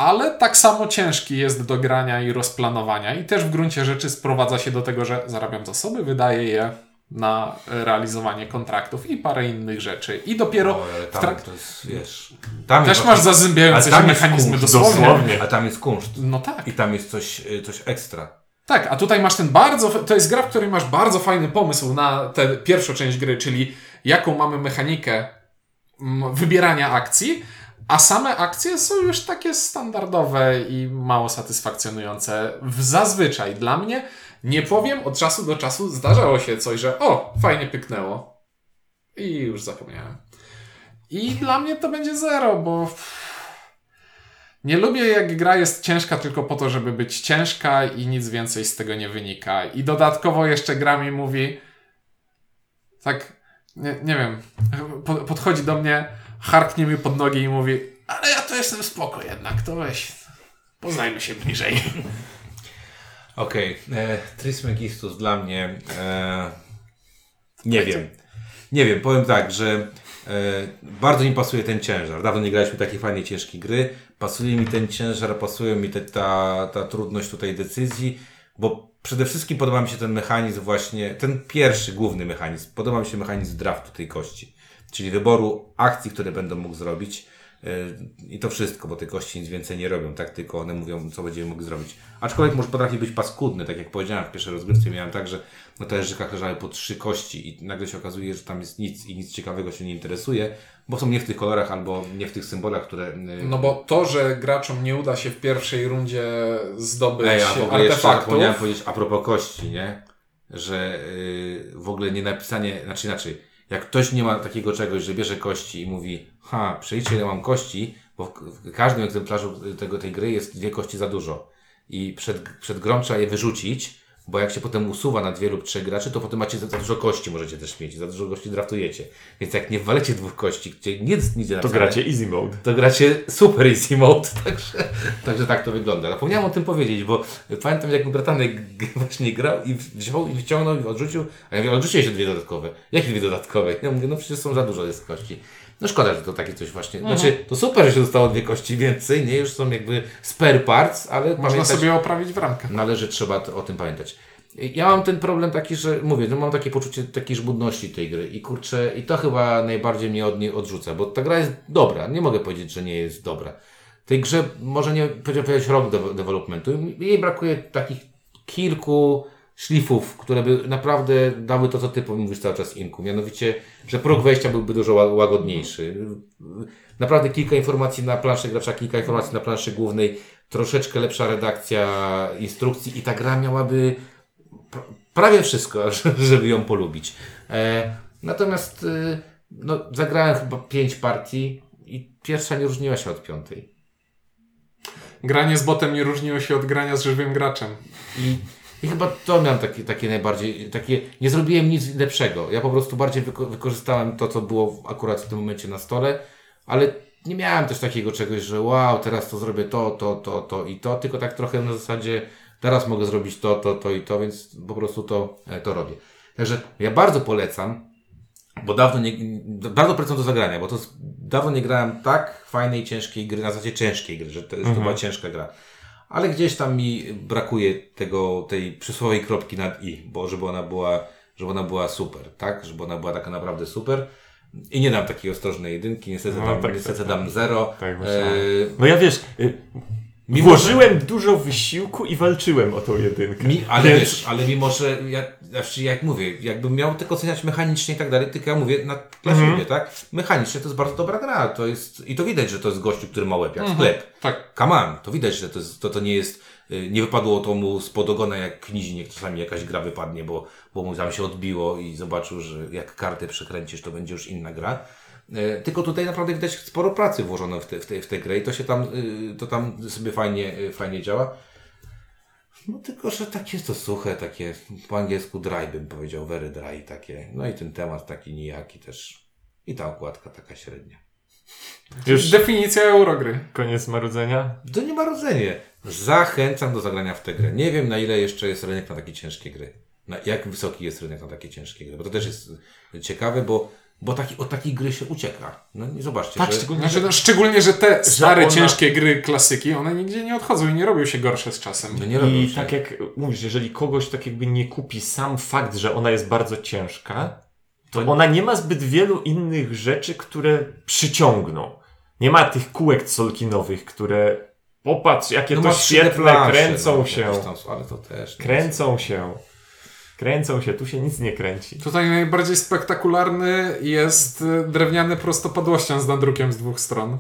Speaker 2: ale tak samo ciężki jest do grania i rozplanowania. I też w gruncie rzeczy sprowadza się do tego, że zarabiam zasoby, wydaję je na realizowanie kontraktów i parę innych rzeczy. I dopiero
Speaker 1: Oj, ale tam jest, wiesz... Tam
Speaker 2: też masz zazębiające się mechanizmy
Speaker 1: kunszt,
Speaker 2: dosłownie.
Speaker 3: dosłownie.
Speaker 1: A tam jest kunszt.
Speaker 2: No tak.
Speaker 1: I tam jest coś, y, coś ekstra.
Speaker 2: Tak, a tutaj masz ten bardzo. To jest gra, w której masz bardzo fajny pomysł na tę pierwszą część gry, czyli jaką mamy mechanikę wybierania akcji, a same akcje są już takie standardowe i mało satysfakcjonujące. Zazwyczaj dla mnie, nie powiem, od czasu do czasu zdarzało się coś, że o, fajnie pyknęło. I już zapomniałem. I dla mnie to będzie zero, bo nie lubię jak gra jest ciężka tylko po to, żeby być ciężka i nic więcej z tego nie wynika. I dodatkowo jeszcze gra mi mówi tak, nie, nie wiem, po, podchodzi do mnie, harknie mi pod nogi i mówi ale ja to jestem spoko jednak, to weź, poznajmy się bliżej.
Speaker 1: Okej, okay. Trismegistus dla mnie... E, nie wiem. Nie wiem, powiem tak, że e, bardzo mi pasuje ten ciężar. Dawno nie graliśmy takiej fajnej, ciężkiej gry. Pasuje mi ten ciężar, pasuje mi te, ta, ta trudność tutaj decyzji, bo przede wszystkim podoba mi się ten mechanizm właśnie, ten pierwszy, główny mechanizm. Podoba mi się mechanizm draftu tej kości, czyli wyboru akcji, które będę mógł zrobić. I to wszystko, bo te kości nic więcej nie robią, tak? Tylko one mówią, co będziemy mogli zrobić. Aczkolwiek może potrafi być paskudny, tak jak powiedziałem w pierwszej rozgrywce, miałem tak, że na talerzykach leżały po trzy kości i nagle się okazuje, że tam jest nic i nic ciekawego się nie interesuje, bo są nie w tych kolorach albo nie w tych symbolach, które... y,
Speaker 2: No bo to, że graczom nie uda się w pierwszej rundzie zdobyć
Speaker 1: Ej, a w ogóle jeszcze
Speaker 2: artefaktów,
Speaker 1: zapomniałem powiedzieć a propos kości, nie? że y, w ogóle nie napisanie, znaczy inaczej, jak ktoś nie ma takiego czegoś, że bierze kości i mówi, ha, przejdzie ile mam kości, bo w każdym egzemplarzu tego, tej gry jest dwie kości za dużo. I przed, przed grą trzeba je wyrzucić, bo jak się potem usuwa na dwie lub trzech graczy, to potem macie za, za dużo kości możecie też mieć, za dużo kości draftujecie. Więc jak nie walecie dwóch kości, gdzie nic nie idzie
Speaker 3: To
Speaker 1: napisane,
Speaker 3: gracie easy mode.
Speaker 1: to gracie super easy mode, także, także tak to wygląda. Zapomniałem o tym powiedzieć, bo pamiętam jak mój bratanek właśnie grał i wziął i wyciągnął i odrzucił, a ja mówię, odrzuciłeś te dwie dodatkowe. Jakie dwie dodatkowe? Ja mówię, no przecież są za dużo jest kości. No szkoda, że to takie coś właśnie, znaczy to super, że się dostało dwie kości więcej, nie? Już są jakby spare parts, ale
Speaker 2: Można
Speaker 1: pamiętać,
Speaker 2: sobie oprawić w ramkę.
Speaker 1: należy, trzeba o tym pamiętać. Ja mam ten problem taki, że mówię, no mam takie poczucie takiej żmudności tej gry i kurczę, i to chyba najbardziej mnie od niej odrzuca, bo ta gra jest dobra, nie mogę powiedzieć, że nie jest dobra. Tej grze może nie powiedzieć rok de- developmentu, jej brakuje takich kilku szlifów, które by naprawdę dały to, co ty mówisz cały czas Inku, mianowicie, że próg wejścia byłby dużo ła- łagodniejszy. Naprawdę kilka informacji na planszy gracza, kilka informacji na planszy głównej, troszeczkę lepsza redakcja instrukcji i ta gra miałaby pr- prawie wszystko, żeby ją polubić. E, natomiast y, no, zagrałem chyba pięć partii i pierwsza nie różniła się od piątej.
Speaker 2: Granie z botem nie różniło się od grania z żywym graczem.
Speaker 1: I, i chyba to miałem takie, takie najbardziej, takie, nie zrobiłem nic lepszego. Ja po prostu bardziej wyko- wykorzystałem to, co było akurat w tym momencie na stole, ale nie miałem też takiego czegoś, że wow, teraz to zrobię to, to, to, to i to, tylko tak trochę na zasadzie teraz mogę zrobić to, to, to i to, więc po prostu to, e, to robię. Także ja bardzo polecam, bo dawno nie, bardzo polecam do zagrania, bo to dawno nie grałem tak fajnej, ciężkiej gry, na zasadzie ciężkiej gry, że to, że to była ciężka gra. Ale gdzieś tam mi brakuje tego, tej przysłowiowej kropki nad i, bo żeby ona była, żeby ona była super, tak? Żeby ona była taka naprawdę super. I nie dam takiej ostrożnej jedynki, niestety,
Speaker 3: No,
Speaker 1: dam,
Speaker 3: tak,
Speaker 1: niestety
Speaker 3: tak,
Speaker 1: dam zero.
Speaker 3: Tak,
Speaker 1: e.
Speaker 3: No ja wiesz, y,
Speaker 1: Mimo,
Speaker 3: włożyłem dużo wysiłku i walczyłem o tą jedynkę.
Speaker 1: Mi, ale
Speaker 3: Więc-
Speaker 1: wiesz, ale mimo, że ja, znaczy jak mówię, jakbym miał tylko oceniać mechanicznie i tak dalej, tylko ja mówię na, dla
Speaker 3: Mhm.
Speaker 1: siebie, tak? Mechanicznie to jest bardzo dobra gra, to jest, i to widać, że to jest gościu, który ma łeb jak sklep.
Speaker 2: Tak.
Speaker 1: Come on, to widać, że to, jest, to, to nie jest, y, nie wypadło to mu spod ogona jak knizinie, czasami jakaś gra wypadnie, bo, bo mu tam się odbiło i zobaczył, że jak kartę przekręcisz, to będzie już inna gra. E, Tylko tutaj naprawdę widać sporo pracy włożono w, te, w, te, w tę grę i to się tam, y, to tam sobie fajnie, y, fajnie działa. No tylko, że takie jest to suche, takie po angielsku dry bym powiedział, very dry takie. No i ten temat taki nijaki też. I ta okładka taka średnia.
Speaker 3: Już
Speaker 2: Definicja Eurogry.
Speaker 3: koniec marudzenia?
Speaker 1: To nie ma rodzenie. Zachęcam do zagrania w tę grę. Nie wiem na ile jeszcze jest rynek na takie ciężkie gry. Na jak wysoki jest rynek na takie ciężkie gry. Bo to też jest ciekawe, bo, bo taki, od takiej gry się ucieka. No i zobaczcie,
Speaker 3: Tak,
Speaker 1: że...
Speaker 3: szczególnie,
Speaker 2: no, szczególnie, że te stare,
Speaker 3: ona-
Speaker 2: ciężkie gry klasyki, one nigdzie nie odchodzą i nie robią się gorsze z czasem.
Speaker 1: No nie robią
Speaker 3: I
Speaker 1: się.
Speaker 3: tak jak mówisz, jeżeli kogoś tak jakby nie kupi sam fakt, że ona jest bardzo ciężka, to ona nie ma zbyt wielu innych rzeczy, które przyciągną. Nie ma tych kółek solkinowych, które popatrz, jakie
Speaker 1: No
Speaker 3: to
Speaker 1: plansze,
Speaker 3: kręcą
Speaker 1: no,
Speaker 3: się.
Speaker 1: Tam, ale to też... nie
Speaker 3: Kręcą się. Kręcą się, tu się nic nie kręci.
Speaker 2: Tutaj najbardziej spektakularny jest y, drewniany prostopadłościan z nadrukiem z dwóch stron.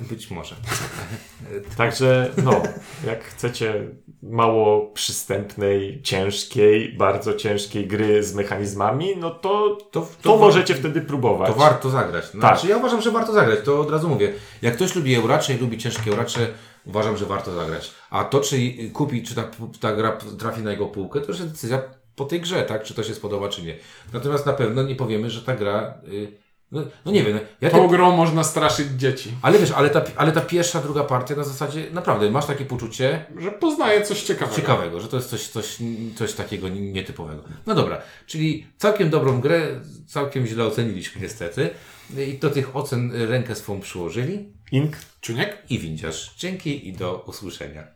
Speaker 1: Być może.
Speaker 3: Także no, jak chcecie mało przystępnej, ciężkiej, bardzo ciężkiej gry z mechanizmami, no to
Speaker 1: To,
Speaker 3: to,
Speaker 1: to,
Speaker 3: możecie wtedy próbować.
Speaker 1: To warto zagrać.
Speaker 3: Tak.
Speaker 1: Znaczy, ja uważam, że warto zagrać, to od razu mówię. Jak ktoś lubi euracze i lubi ciężkie euracze, uważam, że warto zagrać. A to, czy kupi, czy ta, ta gra trafi na jego półkę, to już jest decyzja po tej grze, tak? Czy to się spodoba, czy nie. Natomiast na pewno nie powiemy, że ta gra... Y, no, no nie wiem, ja
Speaker 2: Tą
Speaker 1: te,
Speaker 2: grą można straszyć dzieci.
Speaker 1: ale wiesz, ale ta, ale ta pierwsza, druga partia na zasadzie, naprawdę, masz takie poczucie,
Speaker 2: Że poznaje coś ciekawego.
Speaker 1: ciekawego, że to jest coś, coś, coś takiego nietypowego. No dobra, czyli całkiem dobrą grę, całkiem źle oceniliśmy niestety. I do tych ocen rękę swą przyłożyli.
Speaker 3: Ink
Speaker 2: Czuniek?
Speaker 1: I windziarz. Dzięki i do usłyszenia.